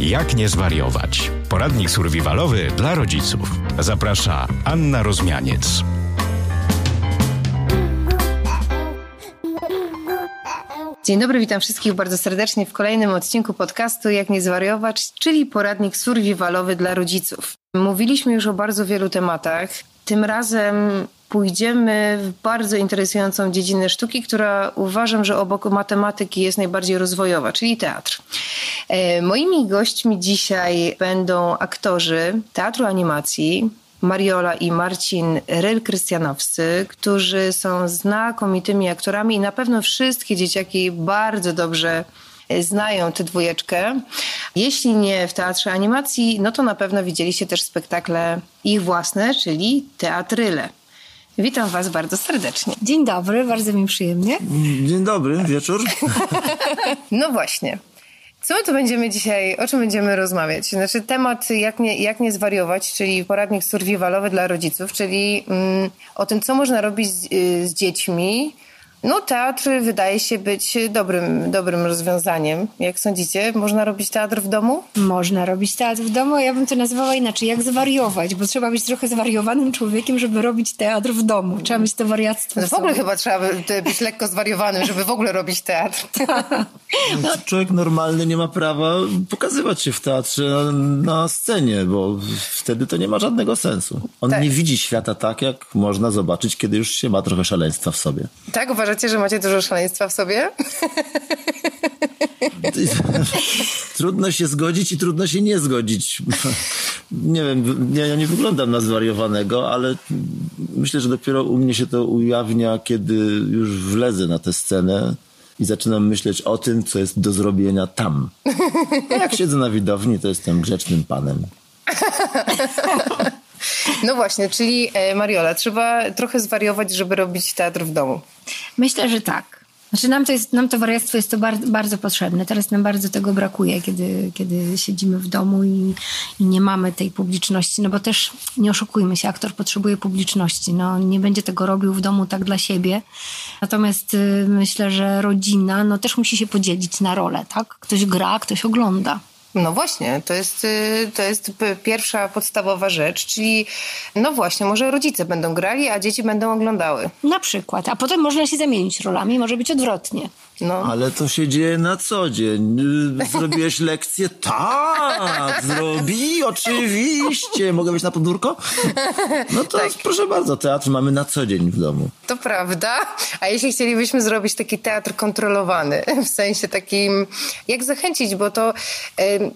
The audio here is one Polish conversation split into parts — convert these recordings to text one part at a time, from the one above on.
Jak nie zwariować? Poradnik survivalowy dla rodziców. Zaprasza Anna Rozmianiec. Dzień dobry, witam wszystkich bardzo serdecznie w kolejnym odcinku podcastu Jak nie zwariować, czyli poradnik survivalowy dla rodziców. Mówiliśmy już o bardzo wielu tematach. Tym razem pójdziemy w bardzo interesującą dziedzinę sztuki, która uważam, że obok matematyki jest najbardziej rozwojowa, czyli teatr. E, moimi gośćmi dzisiaj będą aktorzy teatru animacji, Mariola i Marcin Ryl-Krystianowscy, którzy są znakomitymi aktorami i na pewno wszystkie dzieciaki bardzo dobrze znają tę dwójeczkę. Jeśli nie w teatrze animacji, no to na pewno widzieliście też spektakle ich własne, czyli teatryle. Witam Was bardzo serdecznie. Dzień dobry, bardzo mi przyjemnie. Dzień dobry, wieczór. no właśnie. Co my tu będziemy dzisiaj, o czym będziemy rozmawiać? Znaczy temat jak nie, jak nie zwariować, czyli poradnik survivalowy dla rodziców, czyli mm, o tym, co można robić z, y, z dziećmi, no, teatr wydaje się być dobrym, dobrym rozwiązaniem. Jak sądzicie, można robić teatr w domu? Można robić teatr w domu, ja bym to nazwała inaczej, jak zwariować, bo trzeba być trochę zwariowanym człowiekiem, żeby robić teatr w domu. Trzeba mieć to wariactwo. No w ogóle chyba trzeba być lekko zwariowanym, żeby w ogóle robić teatr. No, człowiek normalny nie ma prawa pokazywać się w teatrze na scenie, bo wtedy to nie ma żadnego sensu. On tak. nie widzi świata tak, jak można zobaczyć, kiedy już się ma trochę szaleństwa w sobie. Tak, uważam uważacie, że macie dużo szaleństwa w sobie? trudno się zgodzić i trudno się nie zgodzić. Nie wiem, ja nie wyglądam na zwariowanego, ale myślę, że dopiero u mnie się to ujawnia, kiedy już wlezę na tę scenę i zaczynam myśleć o tym, co jest do zrobienia tam. A jak siedzę na widowni, to jestem grzecznym panem. No właśnie, czyli e, Mariola, trzeba trochę zwariować, żeby robić teatr w domu. Myślę, że tak. Znaczy nam to, jest, nam to wariactwo jest to bardzo, potrzebne. Teraz nam bardzo tego brakuje, kiedy, kiedy siedzimy w domu i, i nie mamy tej publiczności. No bo też nie oszukujmy się, aktor potrzebuje publiczności. No, nie będzie tego robił w domu tak dla siebie. Natomiast y, myślę, że rodzina no, też musi się podzielić na rolę. Tak? Ktoś gra, ktoś ogląda. No właśnie, to jest, y, to jest pierwsza podstawowa rzecz, czyli no właśnie, może rodzice będą grali, a dzieci będą oglądały. Na przykład, a potem można się zamienić rolami, może być odwrotnie. No. Ale to się dzieje na co dzień. Zrobiłeś lekcję? Tak, zrobi, oczywiście. Mogę być na podwórko? No to tak. proszę bardzo, teatr mamy na co dzień w domu. To prawda. A jeśli chcielibyśmy zrobić taki teatr kontrolowany, w sensie takim, jak zachęcić, bo to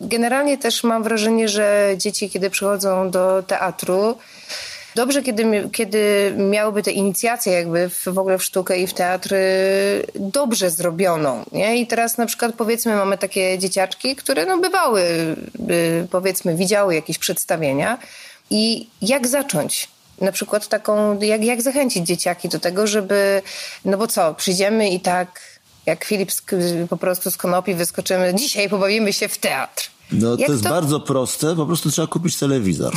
generalnie też mam wrażenie, że dzieci, kiedy przychodzą do teatru, Dobrze, kiedy, kiedy miałyby tę inicjację jakby w, w ogóle w sztukę i w teatr dobrze zrobioną. Nie? I teraz na przykład powiedzmy mamy takie dzieciaczki, które no bywały, by, powiedzmy widziały jakieś przedstawienia i jak zacząć? Na przykład taką, jak, jak zachęcić dzieciaki do tego, żeby, no bo co, przyjdziemy i tak jak Filip po prostu z konopi wyskoczymy, dzisiaj pobawimy się w teatr. No Jak to jest to... bardzo proste, po prostu trzeba kupić telewizor.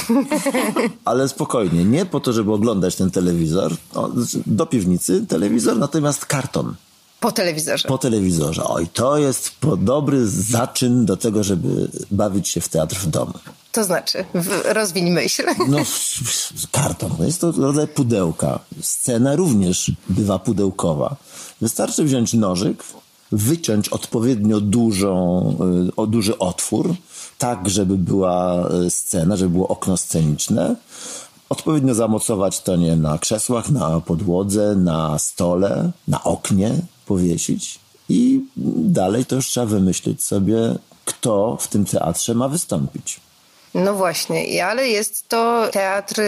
Ale spokojnie, nie po to, żeby oglądać ten telewizor, znaczy do piwnicy telewizor, natomiast karton. Po telewizorze. Po telewizorze. Oj, to jest dobry zaczyn do tego, żeby bawić się w teatr w domu. To znaczy, rozwiń myśl. No, karton. No jest to rodzaj pudełka. Scena również bywa pudełkowa. Wystarczy wziąć nożyk, wyciąć odpowiednio dużą, y, o duży otwór, tak żeby była y, scena, żeby było okno sceniczne. Odpowiednio zamocować to nie na krzesłach, na podłodze, na stole, na oknie powiesić. I dalej to już trzeba wymyślić sobie, kto w tym teatrze ma wystąpić. No właśnie, ale jest to teatr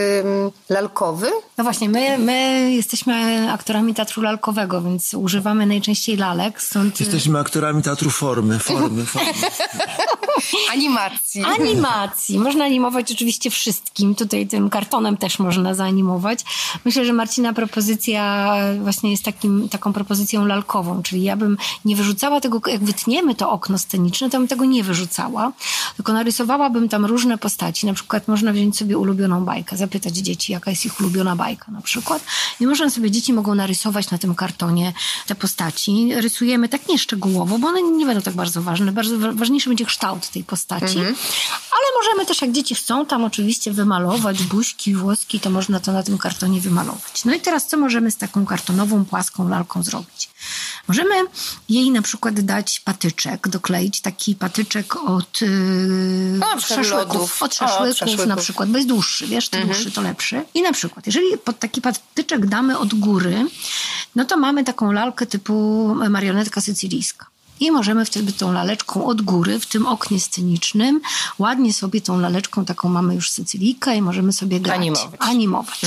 lalkowy? No właśnie, my, my jesteśmy aktorami teatru lalkowego, więc używamy najczęściej lalek. Stąd... Jesteśmy aktorami teatru formy, formy, formy. Animacji. Animacji. Można animować oczywiście wszystkim. Tutaj tym kartonem też można zaanimować. Myślę, że Marcina propozycja właśnie jest takim, taką propozycją lalkową, czyli ja bym nie wyrzucała tego, jak wytniemy to okno sceniczne, to bym tego nie wyrzucała, tylko narysowałabym tam różne postaci. Na przykład można wziąć sobie ulubioną bajkę, zapytać dzieci, jaka jest ich ulubiona bajka na przykład. I można sobie, dzieci mogą narysować na tym kartonie te postaci. Rysujemy tak nieszczegółowo, bo one nie będą tak bardzo ważne. Bardzo wa- ważniejszy będzie kształt tej postaci. Ale możemy też, jak dzieci chcą, tam oczywiście wymalować buźki, włoski, to można to na tym kartonie wymalować. No i teraz co możemy z taką kartonową, płaską lalką zrobić? Możemy jej na przykład dać patyczek, dokleić taki patyczek od yy, No, przykład szaszłyków. Od O, szaszłyków, od szaszłyków. na przykład, bo jest dłuższy, wiesz, tym dłuższy to lepszy. I na przykład, jeżeli pod taki patyczek damy od góry, no to mamy taką lalkę typu marionetka sycylijska. I możemy wtedy tą laleczką od góry, w tym oknie scenicznym, ładnie sobie tą laleczką taką mamy już Sycylijkę i możemy sobie grać. Animować. Animować.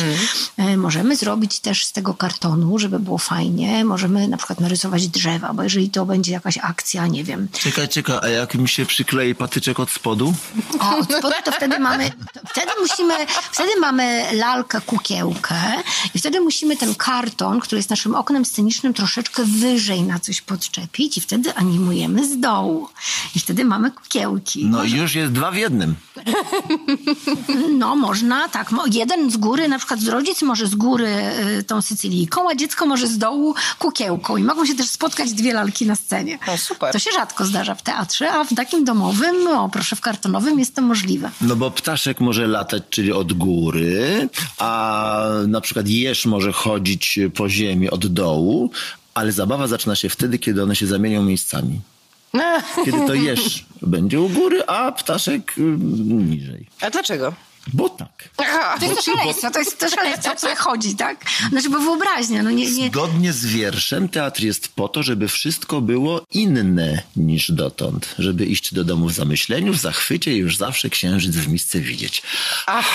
E, Możemy zrobić też z tego kartonu, żeby było fajnie. Możemy na przykład narysować drzewa, bo jeżeli to będzie jakaś akcja, nie wiem, Czekaj, czekaj, a jak mi się przyklei patyczek od spodu? a od spodu to wtedy mamy, to wtedy musimy, wtedy mamy lalkę, kukiełkę i wtedy musimy ten karton, który jest naszym oknem scenicznym, troszeczkę wyżej na coś podczepić i wtedy animujemy z dołu. I wtedy mamy kukiełki. No i już jest dwa w jednym. No, można, tak. Jeden z góry, na przykład rodzic może z góry y, tą Sycylijką, a dziecko może z dołu kukiełką. I mogą się też spotkać dwie lalki na scenie. No, super. To się rzadko zdarza w teatrze, a w takim domowym, no proszę, w kartonowym jest to możliwe. No bo ptaszek może latać, czyli od góry, a na przykład jeż może chodzić po ziemi od dołu, ale zabawa zaczyna się wtedy, kiedy one się zamienią miejscami. Kiedy to jeż będzie u góry, a ptaszek y, niżej. A dlaczego? Bo tak. Aha. To jest szaleństwo, to jest to szaleństwo, o co chodzi, tak? Znaczy, bo wyobraźnia, no nie, nie... Zgodnie z wierszem teatr jest po to, żeby wszystko było inne niż dotąd. Żeby iść do domu w zamyśleniu, w zachwycie i już zawsze księżyc w misce widzieć. Ach,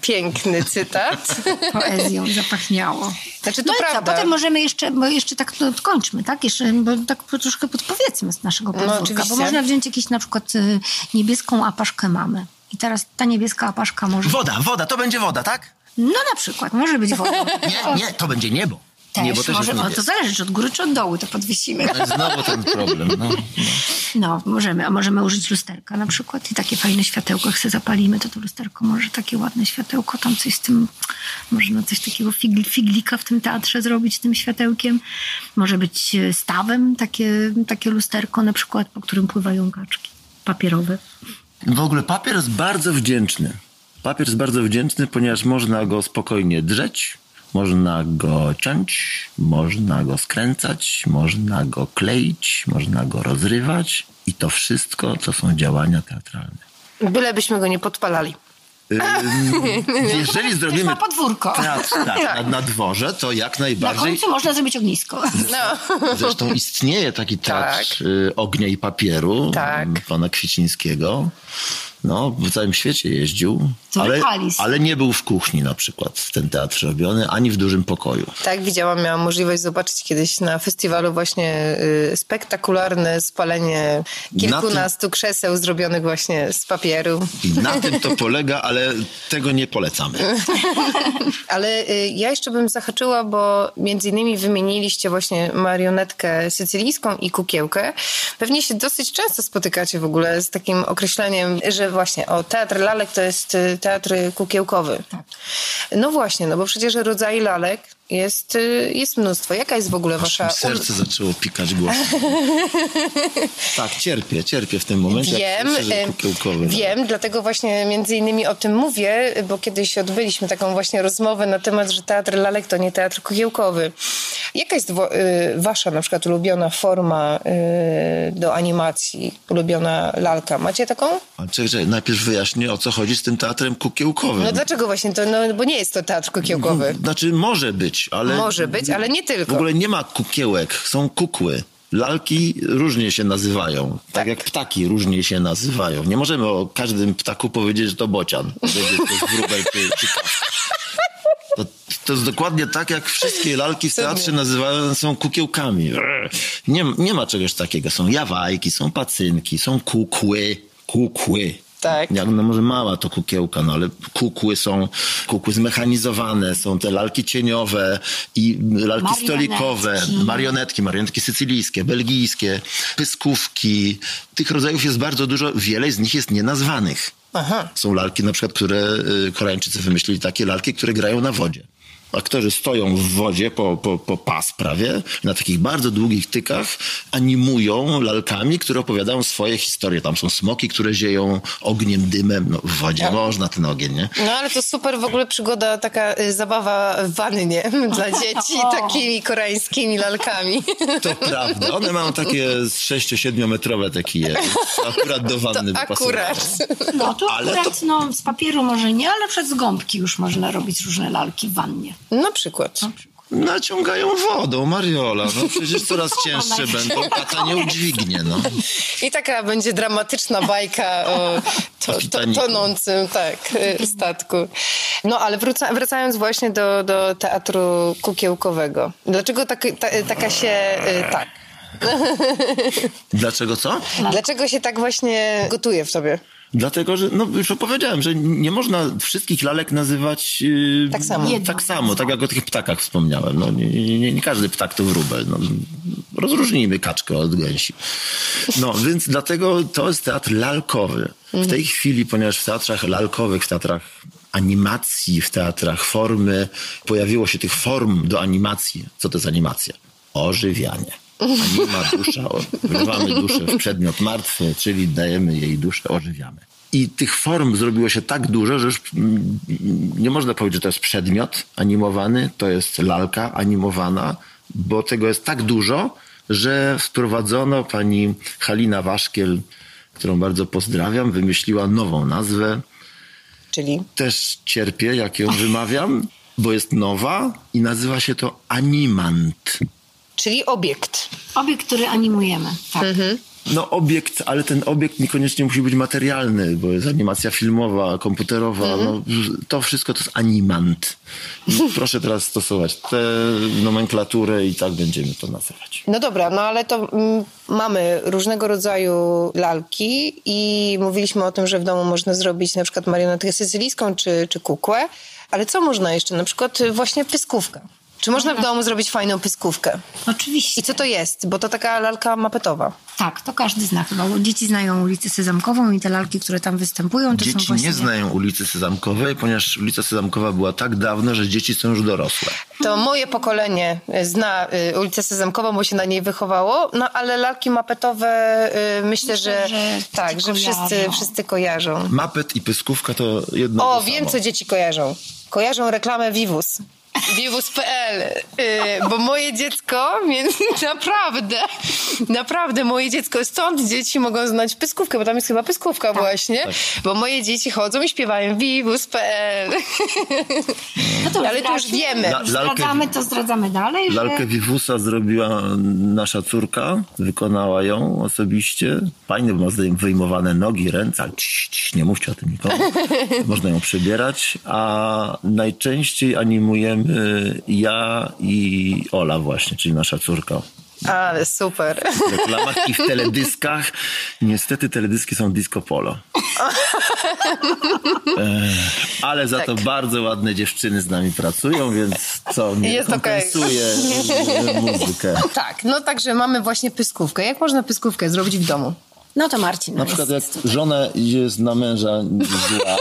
piękny cytat. poezją zapachniało. Znaczy, to no i co, prawda. potem możemy jeszcze, bo jeszcze tak to kończmy, tak? Jeszcze, bo tak po- troszkę podpowiedzmy z naszego podwórka, oczywiście. bo można wziąć jakieś na przykład y, niebieską apaszkę mamy. I teraz ta niebieska apaszka może... Woda, woda, to będzie woda, tak? No na przykład, może być woda. Nie, nie, to będzie niebo. Też, niebo też może, o, to zależy, czy od góry, czy od dołu, to podwiesimy. Znowu ten problem. No, no. No, możemy, a możemy użyć lusterka na przykład i takie fajne światełko, jak sobie zapalimy, to to lusterko może takie ładne światełko, tam coś z tym, można coś takiego figl, figlika w tym teatrze zrobić tym światełkiem. Może być e, stawem takie, takie lusterko na przykład, po którym pływają kaczki papierowe. W ogóle papier jest bardzo wdzięczny. Papier jest bardzo wdzięczny, ponieważ można go spokojnie drzeć, można go ciąć, można go skręcać, można go kleić, można go rozrywać i to wszystko to są działania teatralne. Bylebyśmy go nie podpalali. Ym, jeżeli zrobimy na podwórko. tak, na, na dworze, to jak Na najbardziej końcu można zrobić ognisko. No. Zresztą istnieje taki teatr Tak. y, ognia i papieru Tak. pana Kwicińskiego. No, w całym świecie jeździł, ale, ale nie był w kuchni na przykład ten teatr robiony, ani w dużym pokoju. Tak, widziałam, miałam możliwość zobaczyć kiedyś na festiwalu właśnie y, spektakularne spalenie kilkunastu krzeseł zrobionych właśnie z papieru. I na tym to polega, ale tego nie polecamy. Ale y, ja jeszcze bym zahaczyła, bo między innymi wymieniliście właśnie marionetkę sycylijską i kukiełkę. Pewnie się dosyć często spotykacie w ogóle z takim określeniem, że właśnie o, teatr lalek to jest y, teatr kukiełkowy. No właśnie, no bo przecież rodzaj lalek jest, y, jest mnóstwo. Jaka jest w ogóle wasza... Aż mi serce zaczęło pikać głośno. Tak, cierpię, cierpię w tym momencie. Wiem, kukiełkowy. wiem, dlatego właśnie między innymi o tym mówię, bo kiedyś odbyliśmy taką właśnie rozmowę na temat, że teatr lalek to nie teatr kukiełkowy. Jaka jest y, wasza na przykład ulubiona forma y, do animacji, ulubiona lalka? Macie taką? Czekaj, czekaj, najpierw wyjaśnię, o co chodzi z tym teatrem kukiełkowym. No dlaczego właśnie to? No, bo nie jest to teatr kukiełkowy. Znaczy może być, ale... Może być, ale nie tylko. W ogóle nie ma kukiełek, są kukły. Lalki różnie się nazywają, tak, Tak. jak ptaki różnie się nazywają. Nie możemy o każdym ptaku powiedzieć, że to bocian, że to jest wróbel czy, czy. To, to jest dokładnie tak, jak wszystkie lalki w teatrze nazywane są kukiełkami. Nie, nie ma czegoś takiego. Są jawajki, są pacynki, są kukły. Kukły. Tak. Jak, no może mała to kukiełka, no ale kukły są, kukły zmechanizowane, są te lalki cieniowe i lalki Marionetki. stolikowe, marionetki, marionetki sycylijskie, belgijskie, pyskówki. Tych rodzajów jest bardzo dużo, wiele z nich jest nienazwanych. Aha. Są lalki na przykład, które y, Koreańczycy wymyślili takie lalki, które grają na wodzie. Aktorzy stoją w wodzie po, po, po pas prawie, na takich bardzo długich tykach, animują lalkami, które opowiadają swoje historie. Tam są smoki, które zieją ogniem, dymem. No, w wodzie można ten ogień, nie? No ale to super w ogóle przygoda, taka y, zabawa w wannie dla dzieci takimi koreańskimi lalkami. To prawda. One mają takie z 6-7 metrowe te kije. Akurat do wanny To akurat. No to Ale akurat no, z papieru może nie, ale przed z gąbki już można robić różne lalki w wannie. Na przykład. Naciągają wodą, Mariola. No przecież coraz cięższe będą. Tata nie udźwignie, no. I taka będzie dramatyczna bajka o to, to, tonącym tak, statku. No ale wróca, wracając właśnie do, do teatru kukiełkowego. Dlaczego tak, ta, taka się y, tak? Dlaczego co? Dlaczego się tak właśnie gotuje w tobie? Dlatego, że no już opowiedziałem, że nie można wszystkich lalek nazywać yy, Tak samo. Tak samo, tak jak o tych ptakach wspomniałem. No, nie, nie, nie, nie każdy ptak to wróbel. No, rozróżnijmy kaczkę od gęsi. No więc dlatego to jest teatr lalkowy. W tej chwili, ponieważ w teatrach lalkowych, w teatrach animacji, w teatrach formy, pojawiło się tych form do animacji. Co to jest animacja? Ożywianie. Anima, dusza, o- wlewamy duszę w przedmiot martwy, czyli dajemy jej duszę, ożywiamy. I tych form zrobiło się tak dużo, że już mm, nie można powiedzieć, że to jest przedmiot animowany, to jest lalka animowana, bo tego jest tak dużo, że wprowadzono pani Halina Waszkiel, którą bardzo pozdrawiam, wymyśliła nową nazwę. Czyli Też cierpię, jak ją wymawiam, bo jest nowa i nazywa się to Animant. Czyli obiekt. Obiekt, który animujemy. Tak. No obiekt, ale ten obiekt niekoniecznie musi być materialny, bo jest animacja filmowa, komputerowa, no, to wszystko to jest animant. Proszę teraz stosować tę nomenklaturę i tak będziemy to nazywać. No dobra, no ale to mm, mamy różnego rodzaju lalki i mówiliśmy o tym, że w domu można zrobić na przykład marionetkę sycylijską czy, czy kukłę, ale co można jeszcze? Na przykład właśnie pyskówkę. Czy można w domu zrobić fajną pyskówkę? Oczywiście. I co to jest? Bo to taka lalka mapetowa. Tak, to każdy zna chyba. bo Dzieci znają ulicę Sezamkową i te lalki, które tam występują, to są Dzieci właśnie... nie znają ulicy Sezamkowej, ponieważ ulica Sezamkowa była tak dawno, że dzieci są już dorosłe. To moje pokolenie zna y, ulicę Sezamkową, bo się na niej wychowało, no ale lalki mapetowe y, myślę, że, że tak, że wszyscy kojarzą. wszyscy kojarzą. Mapet i pyskówka to jedno O, to wiem, samo. co dzieci kojarzą. Kojarzą reklamę Vivus. Vivus.pl, yy, bo moje dziecko, więc naprawdę, naprawdę moje dziecko, stąd dzieci mogą znać pyskówkę, bo tam jest chyba pyskówka Tak. właśnie, bo moje dzieci chodzą i śpiewają Vivus.pl. No to Ale to już wiemy. La- lalkę- Zdradzamy, to zdradzamy dalej, że... Lalkę Vivusa zrobiła nasza córka, wykonała ją osobiście. Fajnie, bo ma wyjmowane nogi, ręce, ale cii, cii, nie mówcie o tym nikomu. Można ją przebierać, a najczęściej animujemy ja i Ola właśnie, czyli nasza córka. Ale super. W reklamach i w teledyskach. Niestety teledyski są disco polo. Ech, ale za to bardzo ładne dziewczyny z nami pracują, więc co nie Jest kompensuje e, muzykę. Tak, no także mamy właśnie pyskówkę. Jak można pyskówkę zrobić w domu? No to Marcin. Na przykład jak żona jest na męża zła,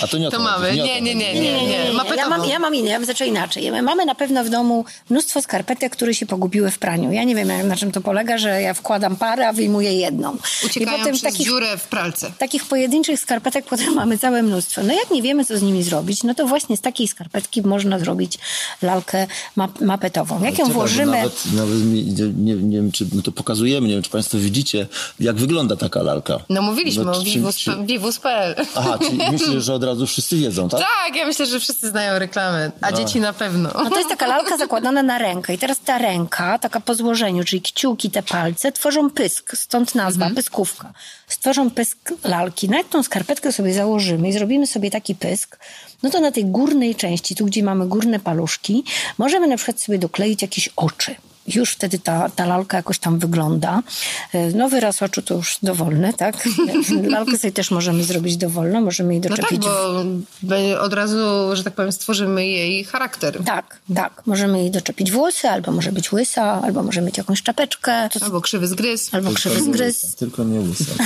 a to nie o To mamy. Nie, nie, nie, nie, nie. Ja mam, ja mam inne, ja bym zaczęła inaczej. My Mamy na pewno w domu mnóstwo skarpetek, które się pogubiły w praniu. Ja nie wiem, na czym to polega, że ja wkładam parę, a wyjmuję jedną. Uciekają I potem przez takich, dziurę w pralce. takich pojedynczych skarpetek potem mamy całe mnóstwo. No jak nie wiemy, co z nimi zrobić, no to właśnie z takiej skarpetki można zrobić lalkę map, mapetową. Jak ją włożymy... Nawet, nawet mi, nie, nie wiem, czy no to pokazujemy, nie wiem, czy Państwo widzicie, jak wygląda taka lalka. No mówiliśmy No, o czy- Vivus- czy- Vivus.pl. Aha, czyli myślę, że od razu wszyscy wiedzą, tak? Tak, ja myślę, że wszyscy znają reklamę, a dzieci na pewno. No to jest taka lalka zakładana na rękę. I teraz ta ręka, taka po złożeniu, czyli kciuki, te palce, tworzą pysk, stąd nazwa, pyskówka. Stworzą pysk lalki. No jak tą skarpetkę sobie założymy i zrobimy sobie taki pysk, no to na tej górnej części, tu gdzie mamy górne paluszki, możemy na przykład sobie dokleić jakieś oczy. Już wtedy ta, ta lalka jakoś tam wygląda. E, no wyraz oczu to już dowolny, tak? Lalkę sobie też możemy zrobić dowolną, możemy jej doczepić. No tak, bo od razu, że tak powiem, stworzymy jej charakter. Tak, tak. Możemy jej doczepić włosy, albo może być łysa, albo może mieć jakąś czapeczkę. Albo krzywy zgryz. Albo krzywy zgryz. Tylko nie łysa.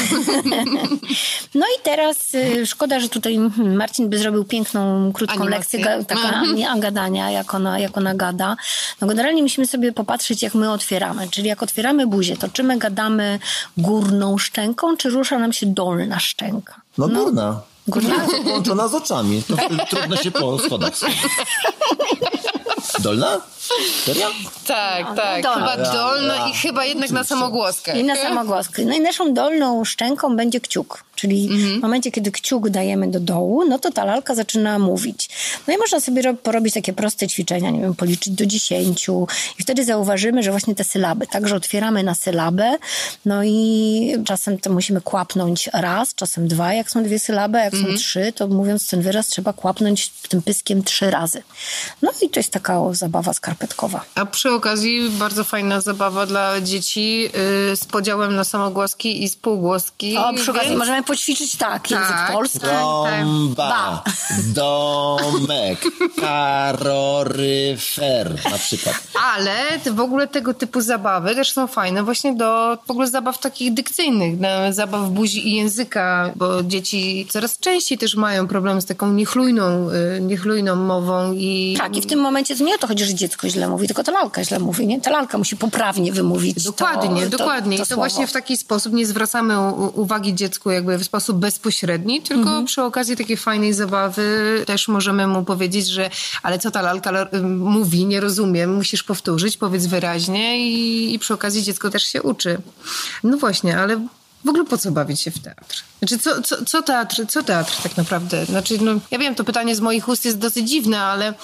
no i teraz y, szkoda, że tutaj hmm, Marcin by zrobił piękną, krótką Animację. lekcję taka gadania, jak ona, jak ona gada. No generalnie musimy sobie popatrzeć, jak my otwieramy. Czyli jak otwieramy buzię, to czy my gadamy górną szczęką, czy rusza nam się dolna szczęka? No, górna. Górna? Połączona z oczami. Trudno się po schodach. Dolna? Serio? Tak, tak. dolna. Chyba dolna Ja, i chyba jednak na samogłoskę. I na samogłoskę. No i naszą dolną szczęką będzie kciuk. Czyli w momencie, kiedy kciuk dajemy do dołu, no to ta lalka zaczyna mówić. No i można sobie ro- porobić takie proste ćwiczenia, nie wiem, policzyć do dziesięciu i wtedy zauważymy, że właśnie te sylaby, także otwieramy na sylabę, no i czasem to musimy kłapnąć raz, czasem dwa, jak są dwie sylaby, a jak są trzy, to mówiąc ten wyraz trzeba kłapnąć tym pyskiem trzy razy. No i to jest taka zabawa skarpetkowa. A przy okazji bardzo fajna zabawa dla dzieci yy, z podziałem na samogłoski i spółgłoski. O, przy okazji możemy poćwiczyć tak, język Tak. polski. Trąba, domek, karoryfer na przykład. Ale w ogóle tego typu zabawy też są fajne właśnie do w ogóle zabaw takich dykcyjnych, na zabaw buzi i języka, bo dzieci coraz częściej też mają problem z taką niechlujną, y, niechlujną mową i... Tak, i w tym momencie to nie o to chodzi, że dziecko źle mówi, tylko ta lalka źle mówi, nie? Ta lalka musi poprawnie wymówić Dokładnie, to, dokładnie. To, I to słowo. właśnie w taki sposób nie zwracamy uwagi dziecku jakby w sposób bezpośredni, tylko przy okazji takiej fajnej zabawy też możemy mu powiedzieć, że ale co ta lalka mówi, nie rozumiem, musisz powtórzyć, powiedz wyraźnie i, i przy okazji dziecko też się uczy. No właśnie, ale w ogóle po co bawić się w teatr? Znaczy, co, co, co, teatr, co teatr tak naprawdę? Znaczy, no, ja wiem, to pytanie z moich ust jest dosyć dziwne, ale,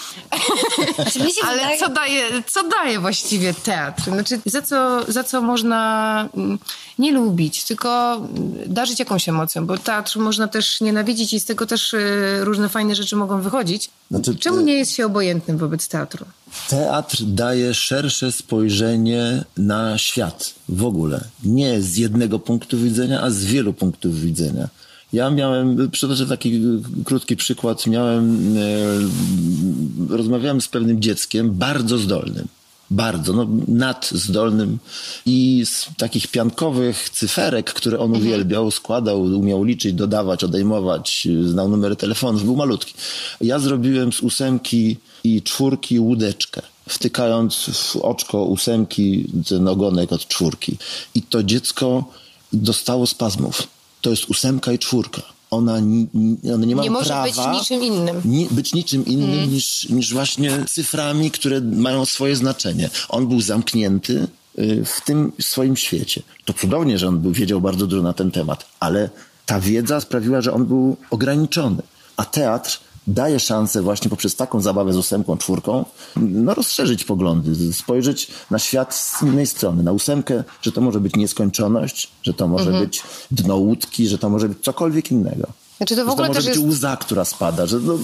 ale co, daje, co daje właściwie teatr? Znaczy, za co, za co można mm, nie lubić, tylko mm, darzyć jakąś emocją, bo teatr można też nienawidzić i z tego też y, różne fajne rzeczy mogą wychodzić. Znaczy, Czemu y- nie jest się obojętnym wobec teatru? Teatr daje szersze spojrzenie na świat w ogóle. Nie z jednego punktu widzenia, a z wielu punktów widzenia. Ja miałem, przytoczę taki krótki przykład, miałem, e, rozmawiałem z pewnym dzieckiem bardzo zdolnym. Bardzo, no nadzdolnym i z takich piankowych cyferek, które on uwielbiał, składał, umiał liczyć, dodawać, odejmować, znał numery telefonów, był malutki. Ja zrobiłem z ósemki i czwórki łódeczkę, wtykając w oczko ósemki ten ogonek od czwórki. I to dziecko dostało spazmów. To jest ósemka i czwórka. Ona, ni- ni- nie Nie może prawa być niczym innym. nie, być niczym innym niż, niż właśnie cyframi, które mają swoje znaczenie. On był zamknięty y, w tym swoim świecie. To cudownie, że on był, wiedział bardzo dużo na ten temat, ale ta wiedza sprawiła, że on był ograniczony. A teatr daje szansę właśnie poprzez taką zabawę z ósemką, czwórką, no rozszerzyć poglądy, spojrzeć na świat z innej strony. Na ósemkę, że to może być nieskończoność, że to może być dno łódki, że to może być cokolwiek innego. Znaczy to w Że ogóle to może być jest... łza, która spada, że no,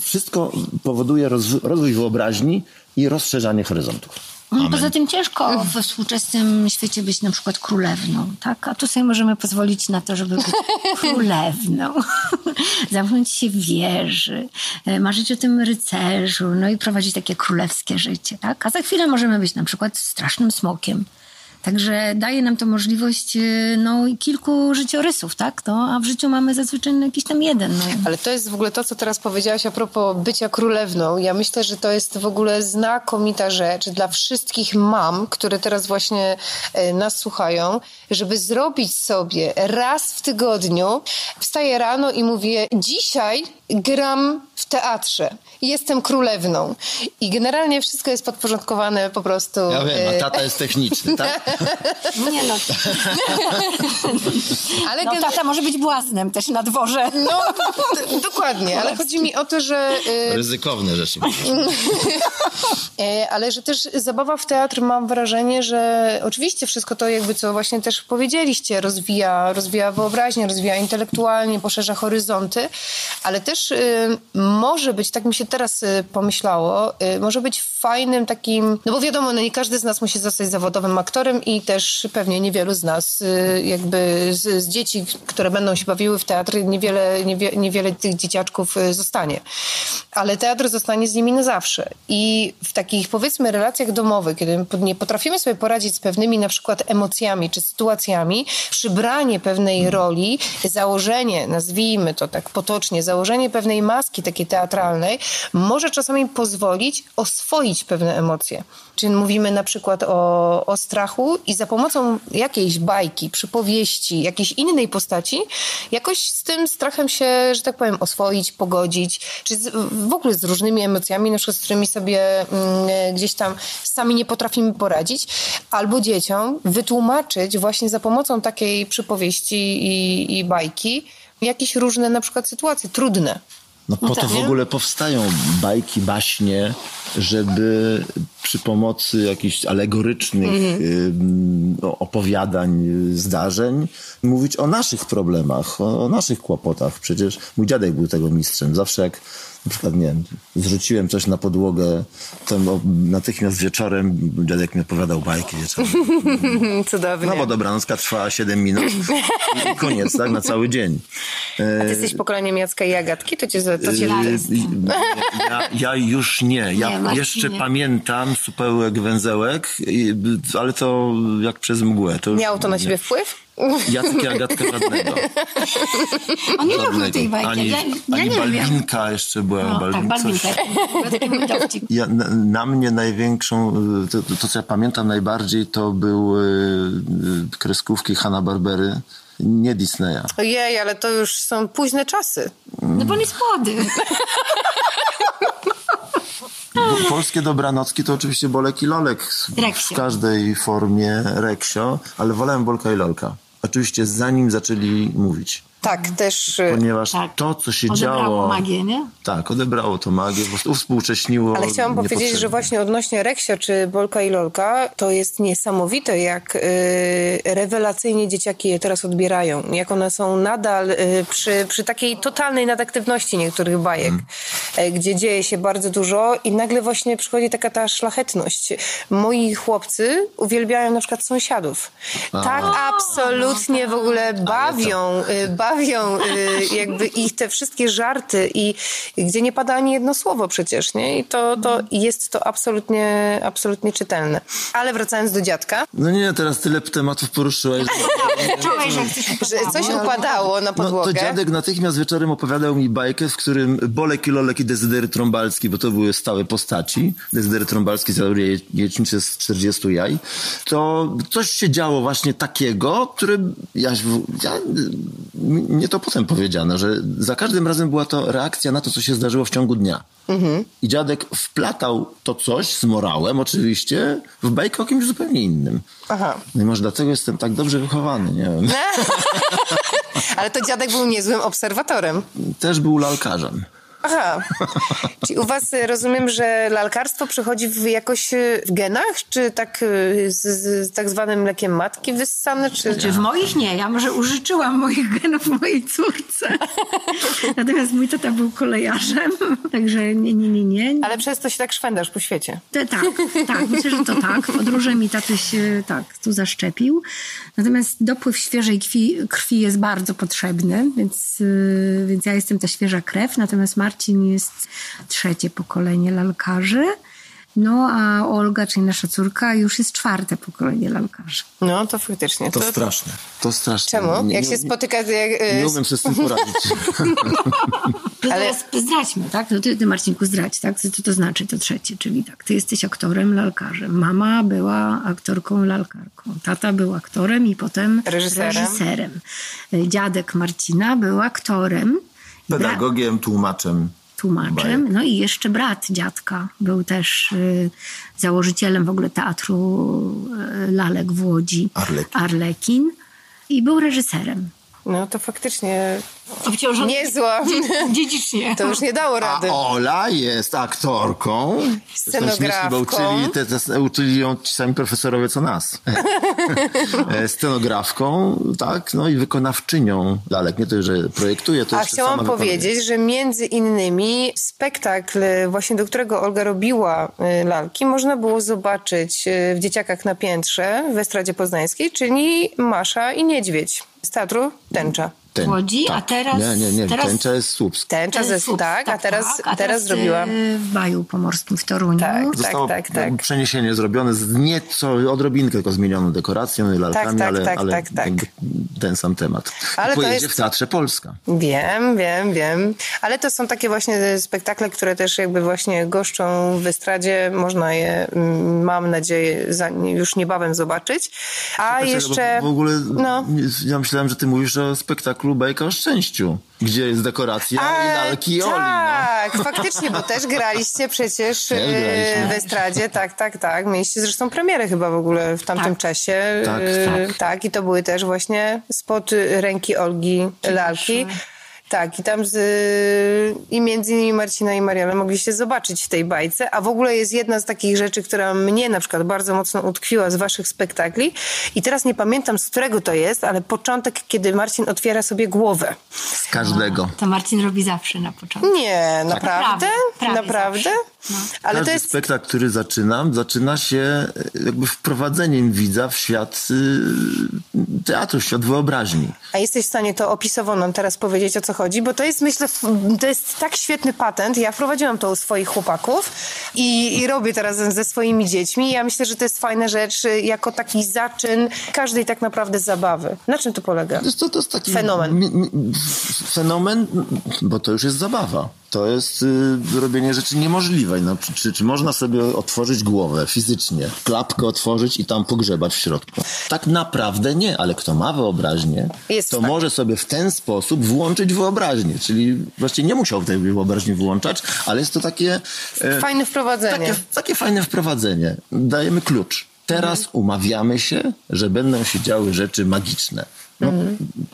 wszystko powoduje rozw- rozwój wyobraźni i rozszerzanie horyzontów. No, Poza tym ciężko we współczesnym świecie być na przykład królewną, tak? A tu sobie możemy pozwolić na to, żeby być królewną. Zamknąć się w wieży, e, marzyć o tym rycerzu, no i prowadzić takie królewskie życie, tak? A za chwilę możemy być na przykład strasznym smokiem. Także daje nam to możliwość e, no, kilku życiorysów, tak? No, a w życiu mamy zazwyczaj no, jakiś tam jeden. No. Ale to jest w ogóle to, co teraz powiedziałaś a propos bycia królewną. Ja myślę, że to jest w ogóle znakomita rzecz dla wszystkich mam, które teraz właśnie e, nas słuchają, żeby zrobić sobie raz w tygodniu, wstaję rano i mówię, dzisiaj gram w teatrze. Jestem królewną. I generalnie wszystko jest podporządkowane po prostu... Ja wiem, e, a tata jest techniczny, tak? Nie no. ale no, tata może być błaznem też na dworze. No, dokładnie, ale chodzi mi o to, że... Y... Ryzykowne rzeczy. E, ale że też zabawa w teatr mam wrażenie, że oczywiście wszystko to jakby co właśnie też powiedzieliście, rozwija, rozwija wyobraźnię, rozwija intelektualnie, poszerza horyzonty, ale też y, może być, tak mi się teraz y, pomyślało, y, może być fajnym takim, no bo wiadomo, no nie każdy z nas musi zostać zawodowym aktorem i też pewnie niewielu z nas y, jakby z, z dzieci, które będą się bawiły w teatr, niewiele, niewie, niewiele tych dzieciaczków zostanie. Ale teatr zostanie z nimi na zawsze. I w takich powiedzmy relacjach domowych, kiedy nie potrafimy sobie poradzić z pewnymi na przykład emocjami czy sytuacjami, przybranie pewnej roli, założenie, nazwijmy to tak potocznie, założenie pewnej maski takiej teatralnej może czasami pozwolić oswoić pewne emocje. Czyli mówimy na przykład o, o strachu i za pomocą jakiejś bajki, przypowieści, jakiejś innej postaci, jakoś z tym strachem się, że tak powiem, oswoić, pogodzić, czy z, w ogóle z różnymi emocjami, na przykład z którymi sobie mm, gdzieś tam sami nie potrafimy poradzić, albo dzieciom wytłumaczyć właśnie za pomocą takiej przypowieści i, i bajki jakieś różne na przykład sytuacje trudne. No po no to tak, w ogóle powstają bajki, baśnie, żeby przy pomocy jakichś alegorycznych mm. opowiadań, zdarzeń mówić o naszych problemach, o, o naszych kłopotach. Przecież mój dziadek był tego mistrzem. Zawsze jak na przykład, nie wiem, zrzuciłem coś na podłogę, to natychmiast wieczorem dziadek mi opowiadał bajki wieczorem. Cudownie. No bo dobranocka trwała 7 minut i koniec, tak, na cały dzień. A ty jesteś pokoleniem Jacka i Agatki? To cię, to cię yy, ja, ja już nie. Ja nie, jeszcze nie. pamiętam supełek, węzełek, ale to jak przez mgłę. To Miało to na ciebie wpływ? Jacek i Agatka żadnego. On nie lubił tej bajki. Ani, ja, ja ani Balbinka jeszcze była. No, Balbin, tak, Balbinka. Ja, na, na, mnie największą, to, to, co ja pamiętam najbardziej, to były y, kreskówki Hanna-Barbery nie Disneya. Ojej, ale to już są późne czasy. No bo on jest młody. Polskie dobranocki to oczywiście Bolek i Lolek w każdej formie Reksio, ale wolałem Bolka i Lolka. Oczywiście zanim zaczęli mówić. Tak, też. Y, Ponieważ tak. to, co się odebrało działo. magię, nie? Tak, odebrało to magię, po prostu uwspółcześniło. Ale chciałam powiedzieć, że właśnie odnośnie Reksia czy Bolka i Lolka, to jest niesamowite, jak y, rewelacyjnie dzieciaki je teraz odbierają. Jak one są nadal y, przy, przy takiej totalnej nadaktywności niektórych bajek, hmm. gdzie dzieje się bardzo dużo i nagle właśnie przychodzi taka ta szlachetność. Moi chłopcy uwielbiają na przykład sąsiadów. A. Tak absolutnie w ogóle bawią, bawią bawią y, jakby ich te wszystkie żarty i gdzie nie pada ani jedno słowo przecież, nie? I to, to jest to absolutnie, absolutnie czytelne. Ale wracając do dziadka. No nie, teraz tyle tematów poruszyłeś. Czułeś, że coś upadało na podłogę. No, to dziadek natychmiast wieczorem opowiadał mi bajkę, w którym Bolek i Lolek i Dezydery Trąbalski, bo to były stałe postaci. Dezydery Trąbalski zjadł jajecznicę z 40 jaj. To coś się działo właśnie takiego, które ja, ja mnie to potem powiedziano, że za każdym razem była to reakcja na to, co się zdarzyło w ciągu dnia. Mhm. I dziadek wplatał to coś z morałem oczywiście w bajkę o kimś zupełnie innym. Aha. No i może dlatego jestem tak dobrze wychowany, nie wiem. Ale to dziadek był niezłym obserwatorem. Też był lalkarzem. Aha. Czyli u was y, rozumiem, że lalkarstwo przychodzi w jakoś y, w genach, czy tak y, z, z tak zwanym mlekiem matki wyssane? Czy... Znaczy w moich nie. Ja może użyczyłam moich genów mojej córce. Natomiast mój tata był kolejarzem, także nie, nie, nie, nie. Ale przez to się tak szwendasz po świecie. tak, tak. Myślę, że to tak. Podróże mi tatuś tak tu zaszczepił. Natomiast dopływ świeżej krwi, krwi jest bardzo potrzebny, więc, więc ja jestem ta świeża krew. Natomiast Marcin jest trzecie pokolenie lalkarzy. No a Olga, czyli nasza córka, już jest czwarte pokolenie lalkarzy. No to faktycznie. To, to straszne. To straszne. Czemu? Nie, jak się spotyka... Jak, nie umiem sobie z tym poradzić. Ale zdradźmy, tak? No ty, ty Marcinku zdradź, tak? Co to znaczy to trzecie? Czyli tak, ty jesteś aktorem, lalkarzem. Mama była aktorką, lalkarką. Tata był aktorem i potem reżyserem. reżyserem. Dziadek Marcina był aktorem Pedagogiem, tłumaczem. tłumaczem. Bajek. No i jeszcze brat dziadka był też y, założycielem w ogóle teatru y, lalek w Łodzi. Arlekin. Arlekin. I był reżyserem. No to faktycznie Obciążony niezła. dziedzicznie. To już nie dało A rady. Ola jest aktorką. Śmiesznie, Bo Scenografką. uczyli, te, te, uczyli ją ci sami profesorowie co nas. E, Scenografką, tak, no i wykonawczynią lalek. Nie to, że projektuje, to A chciałam wykonuje. powiedzieć, że między innymi spektakl, właśnie do którego Olga robiła y, lalki, można było zobaczyć w Dzieciakach na piętrze w Estradzie Poznańskiej, czyli Masza i Niedźwiedź z teatru Tęcza. Ten- Łodzi, tak. a teraz... Nie, nie, nie, teraz tęcza jest słupska. Tęcza ze Słup, tak, a teraz, a teraz zrobiła. y, w Baju Pomorskim w Toruniu. Tak. Zostało tak, tak. przeniesienie zrobione z nieco, odrobinkę tylko zmienioną dekoracją i lalkami, tak, ale, tak, ale tak, tak. jakby ten sam temat. Ale I to pojedzie jest- w Teatrze Polska. Wiem, wiem, wiem. Ale to są takie właśnie spektakle, które też jakby właśnie goszczą w estradzie. Można je, mm, mam nadzieję, za, już niebawem zobaczyć. A jeszcze... W ogóle No. ja myślałem, że ty mówisz o spektaklu Bajka o Szczęściu, gdzie jest dekoracja i A, lalki i Oli. No. Tak, faktycznie, bo też graliście przecież Też e, graliśmy. w estradzie, tak, tak, tak. Mieliście zresztą premierę chyba w ogóle w tamtym Tak. czasie. Tak, E, tak. tak, i to były też właśnie spod ręki Olgi lalki. Tak, i tam z, i między innymi Marcina i Mariana mogliście zobaczyć w tej bajce, a w ogóle jest jedna z takich rzeczy, która mnie na przykład bardzo mocno utkwiła z waszych spektakli i teraz nie pamiętam z którego to jest, ale początek, kiedy Marcin otwiera sobie głowę. Z każdego. To Marcin robi zawsze na początku. Nie, naprawdę? Prawie, prawie naprawdę? zawsze. No. Ale Każdy to jest. spektakl, który zaczynam, zaczyna się e, jakby wprowadzeniem widza w świat y, teatru, w świat wyobraźni. A jesteś w stanie to opisowo nam teraz powiedzieć, o co chodzi? Bo to jest, myślę, to jest tak świetny patent. Ja wprowadziłam to u swoich chłopaków i, i robię teraz ze, ze swoimi dziećmi. Ja myślę, że to jest fajna rzecz y, jako taki zaczyn każdej tak naprawdę zabawy. Na czym to polega? To jest, to, to jest taki Fenomen. mi- mi- fenomen, bo to już jest zabawa. To jest y, robienie rzeczy niemożliwej. No, czy, czy, można sobie otworzyć głowę fizycznie, klapkę otworzyć i tam pogrzebać w środku? Tak naprawdę nie, ale kto ma wyobraźnię, Jest to tak. może sobie w ten sposób włączyć wyobraźnię. Czyli właściwie nie musiał tej wyobraźni wyłączać, ale jest to takie... e, Fajne wprowadzenie. takie, takie fajne wprowadzenie. Dajemy klucz. Teraz umawiamy się, że będą się działy rzeczy magiczne. No,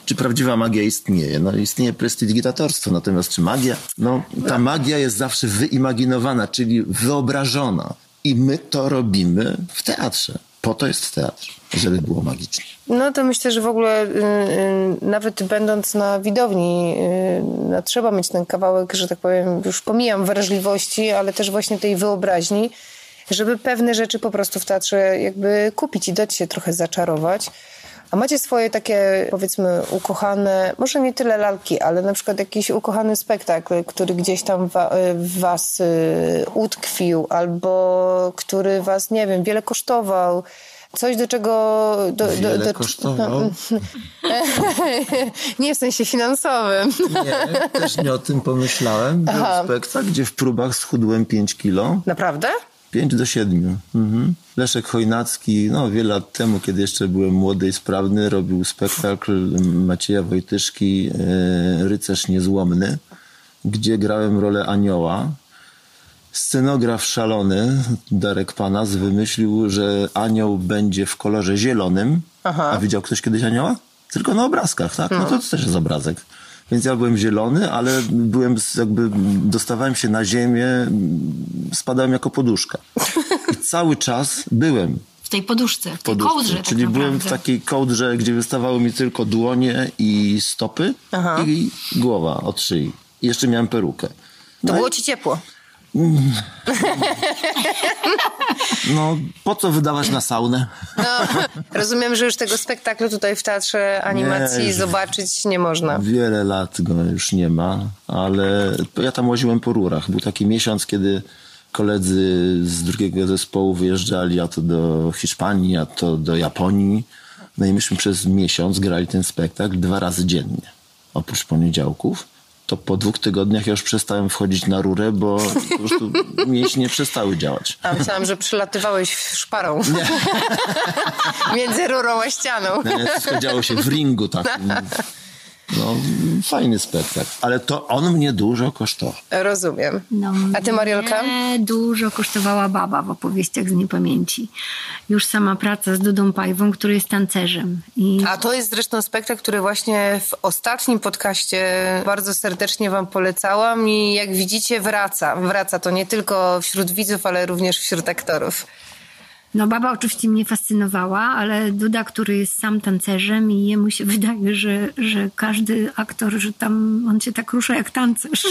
Czy prawdziwa magia istnieje? No, istnieje prestidigitatorstwo, natomiast czy magia? No, ta magia jest zawsze wyimaginowana, czyli wyobrażona. I my to robimy w teatrze. Po to jest teatr, żeby było magicznie. No to myślę, że w ogóle y, y, nawet będąc na widowni, y, no, trzeba mieć ten kawałek, że tak powiem, już pomijam wrażliwości, ale też właśnie tej wyobraźni, żeby pewne rzeczy po prostu w teatrze jakby kupić i dać się trochę zaczarować. A macie swoje takie, powiedzmy, ukochane, może nie tyle lalki, ale na przykład jakiś ukochany spektakl, który gdzieś tam wa, w was y, utkwił, albo który was, nie wiem, wiele kosztował. Coś, do czego... Do, Wiele do, do, kosztował. nie w sensie finansowym. Nie, też nie o tym pomyślałem. Był spektakl, gdzie w próbach schudłem 5 kilo. Naprawdę? 5 do 7. Mhm. Leszek Chojnacki, no wiele lat temu, kiedy jeszcze byłem młody i sprawny, robił spektakl Macieja Wojtyszki e, Rycerz Niezłomny, gdzie grałem rolę anioła. Scenograf szalony, Darek Panas, wymyślił, że anioł będzie w kolorze zielonym. A widział ktoś kiedyś anioła? Tylko na obrazkach, tak? No to też jest obrazek. Więc ja byłem zielony, ale byłem jakby, dostawałem się na ziemię, spadałem jako poduszka. I cały czas byłem W tej poduszce, w tej poduszce. kołdrze tak Czyli byłem w takiej kołdrze, gdzie wystawały mi tylko dłonie i stopy Aha. i głowa od szyi. I jeszcze miałem perukę. To No, było i- ci ciepło. No po co wydawać na saunę? No, rozumiem, że już tego spektaklu tutaj w Teatrze Animacji Nie. zobaczyć nie można. Wiele lat go już nie ma, ale ja tam łaziłem po rurach. Był taki miesiąc, kiedy koledzy z drugiego zespołu wyjeżdżali a to do Hiszpanii, a to do Japonii. No i myśmy przez miesiąc grali ten spektakl dwa razy dziennie. Oprócz poniedziałków. To po dwóch tygodniach ja już przestałem wchodzić na rurę, bo po prostu mięśnie przestały działać. A myślałam, że przylatywałeś szparą. Między rurą a ścianą. No, nie, Wszystko działo się w ringu takim. No, fajny spektakl, ale to on mnie dużo kosztował. Rozumiem. No, A ty, Mariolka? mnie dużo kosztowała baba w opowieściach z niepamięci. Już sama praca z Dudą Pajwą, który jest tancerzem. I A to jest zresztą spektakl, który właśnie w ostatnim podcaście bardzo serdecznie Wam polecałam i jak widzicie wraca. Wraca to nie tylko wśród widzów, ale również wśród aktorów. No baba oczywiście mnie fascynowała, ale Duda, który jest sam tancerzem i jemu się wydaje, że, że każdy aktor, że tam on się tak rusza jak tancerz.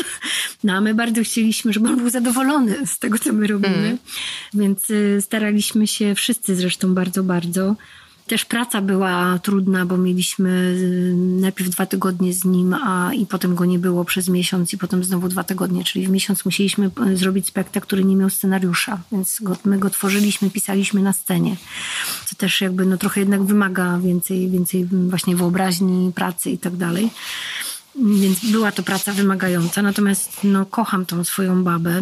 No a my bardzo chcieliśmy, żeby on był zadowolony z tego, co my robimy. Więc y, staraliśmy się wszyscy zresztą bardzo, bardzo. Też praca była trudna, bo mieliśmy y, najpierw dwa tygodnie z nim, a i potem go nie było przez miesiąc i potem znowu dwa tygodnie, czyli w miesiąc musieliśmy y, zrobić spektakl, który nie miał scenariusza, więc go, my go tworzyliśmy, pisaliśmy na scenie. Co też jakby no trochę jednak wymaga więcej, więcej właśnie wyobraźni, pracy i tak dalej. Więc była to praca wymagająca, natomiast no, kocham tą swoją babę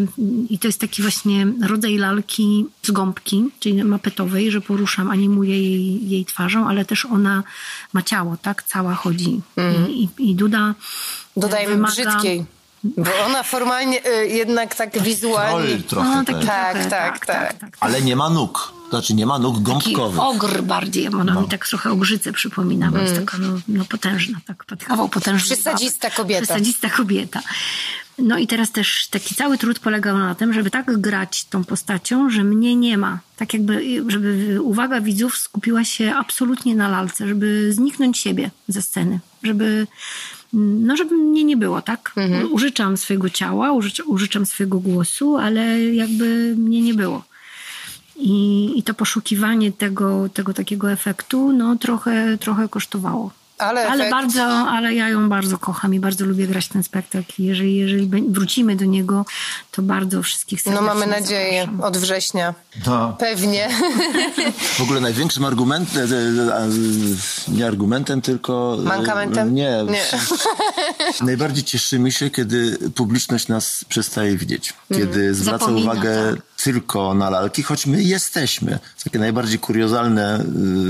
i to jest taki właśnie rodzaj lalki z gąbki, czyli mapetowej, że poruszam, animuję jej, jej twarzą, ale też ona ma ciało, tak? Cała chodzi. I, i, I Duda Dodajmy wymaga... brzydkiej. Bo ona formalnie y, jednak tak wizualnie... Troll trochę No, też. taki Tak, trochę, tak, tak. Ale nie ma nóg. Znaczy nie ma nóg Taki gąbkowych. ogr bardziej, ona mi tak trochę ogrzycę przypomina, bo jest taka no, no potężna, tak, kawał potężny. Przesadzista kobieta. Przesadzista kobieta. No i teraz też taki cały trud polegał na tym, żeby tak grać tą postacią, że mnie nie ma. Tak jakby, żeby uwaga widzów skupiła się absolutnie na lalce, żeby zniknąć siebie ze sceny, żeby no żeby mnie nie było, tak? Użyczam swojego ciała, użycz, użyczam swojego głosu, ale jakby mnie nie było. I, I to poszukiwanie tego, tego takiego efektu, no trochę, trochę kosztowało. Ale, Ale efekt- bardzo, ale ja ją bardzo kocham i bardzo lubię grać ten spektakl. Jeżeli, jeżeli wrócimy do niego, to bardzo wszystkich No serdecznie mamy nadzieję zapraszam. od września. No. Pewnie. W ogóle największym argumentem, e, e, nie argumentem, tylko... e, Mankamentem? Nie. Nie. Najbardziej cieszymy się, kiedy publiczność nas przestaje widzieć. Kiedy zwraca Zapomina, uwagę tak. Tylko na lalki, choć my jesteśmy. Takie najbardziej kuriozalne,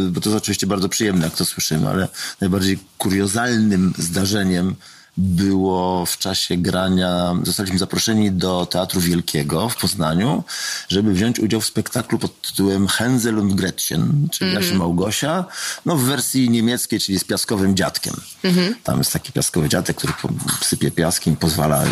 y, bo to jest oczywiście bardzo przyjemne, jak to słyszymy, ale najbardziej kuriozalnym zdarzeniem było w czasie grania, zostaliśmy zaproszeni do Teatru Wielkiego w Poznaniu, żeby wziąć udział w spektaklu pod tytułem Hänsel und Gretchen, czyli. Jaś i Małgosia, no w wersji niemieckiej, czyli z piaskowym dziadkiem. Mhm. Tam jest taki piaskowy dziadek, który sypie piaskiem pozwala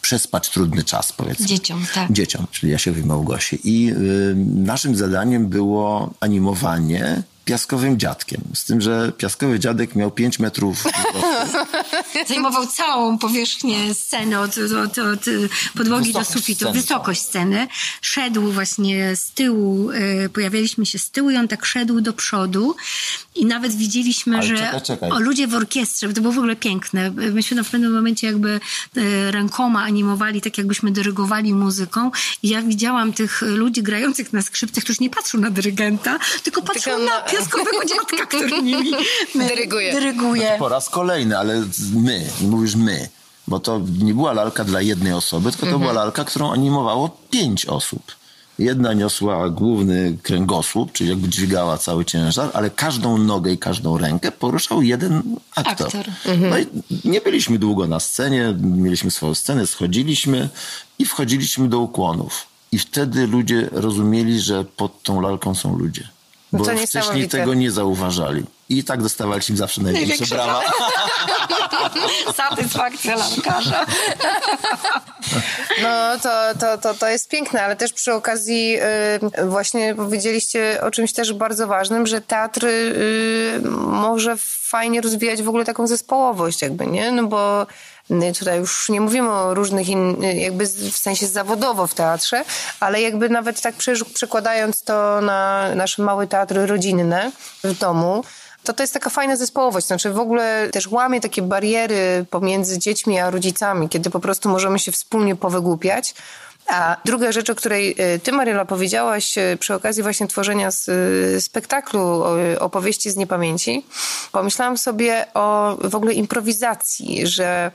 przespać trudny czas, powiedzmy. Dzieciom, tak. Dzieciom, czyli Jasiowi Małgosi. I y, naszym zadaniem było animowanie piaskowym dziadkiem. Z tym, że piaskowy dziadek miał 5 metrów. Zajmował całą powierzchnię sceny od, od, od podłogi do Wysokość sufitu, sceny. wysokość sceny. Szedł właśnie z tyłu, y, pojawialiśmy się z tyłu i on tak szedł do przodu i nawet widzieliśmy, Ale że czekaj, czekaj. O, ludzie w orkiestrze, to było w ogóle piękne. Myśmy tam w pewnym momencie jakby y, rękoma animowali, tak jakbyśmy dyrygowali muzyką i ja widziałam tych ludzi grających na skrzypcach, którzy nie patrzą na dyrygenta, tylko patrzą na- na piaskowego dziadka, który nimi Dyryguje. dyryguje. Po raz kolejny, ale my, mówisz my. Bo to nie była lalka dla jednej osoby, tylko to była lalka, którą animowało pięć osób. Jedna niosła główny kręgosłup, czyli jakby dźwigała cały ciężar, ale każdą nogę i każdą rękę poruszał jeden aktor. Aktor. No i nie byliśmy długo na scenie, mieliśmy swoją scenę, schodziliśmy i wchodziliśmy do ukłonów. I wtedy ludzie rozumieli, że pod tą lalką są ludzie. No Bo to wcześniej tego nie zauważali. I tak dostawaliśmy zawsze największe brawa. Satysfakcja lalkarza. No to, to, to, to jest piękne, ale też przy okazji y, właśnie powiedzieliście o czymś też bardzo ważnym, że teatr y, może fajnie rozwijać w ogóle taką zespołowość jakby, nie? No bo tutaj już nie mówimy o różnych, in, y, jakby w sensie zawodowo w teatrze, ale jakby nawet tak prze- przekładając to na nasze małe teatry rodzinne w domu, to to jest taka fajna zespołowość. Znaczy w ogóle też łamie takie bariery pomiędzy dziećmi a rodzicami, kiedy po prostu możemy się wspólnie powygłupiać. A druga rzecz, o której y, ty, Maryla, powiedziałaś y, przy okazji właśnie tworzenia y, spektaklu opowieści z niepamięci, pomyślałam sobie o w ogóle improwizacji, że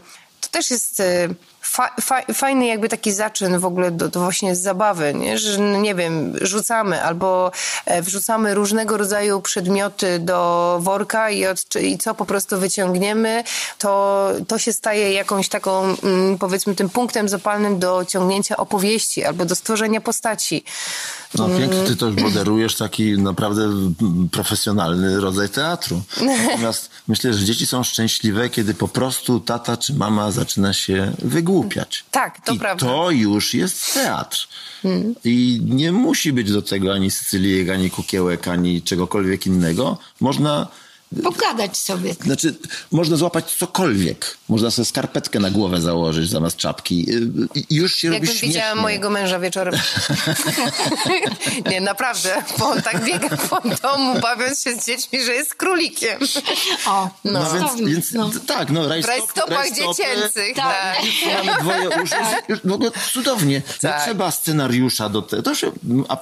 też jest y, fa, fa, fajny jakby taki zaczyn w ogóle do, do właśnie zabawy, nie? że no nie wiem, rzucamy albo e, wrzucamy różnego rodzaju przedmioty do worka i, od, i co po prostu wyciągniemy, to, to się staje jakąś taką, mm, powiedzmy, tym punktem zapalnym do ciągnięcia opowieści albo do stworzenia postaci. No pięknie, ty to już moderujesz taki naprawdę mm, profesjonalny rodzaj teatru. Natomiast myślę, że dzieci są szczęśliwe, kiedy po prostu tata czy mama zaczyna się wygłupiać. Tak, to I prawda. to już jest teatr. I nie musi być do tego ani Sycylijek, ani kukiełek, ani czegokolwiek innego. Można Pogadać sobie. Znaczy, można złapać cokolwiek. Można sobie skarpetkę na głowę założyć zamiast czapki. I i już się Jakbym robi widziała śmiesznie. mojego męża wieczorem. nie, naprawdę, bo on tak biega po domu, bawiąc się z dziećmi, że jest królikiem. O, No. No więc, więc No. tak, no W rajstop, rajstopach rajstopy, dziecięcych. Tak. Tak. Mamy dwoje już, już w ogóle cudownie. Nie Tak. trzeba scenariusza do tego. To się,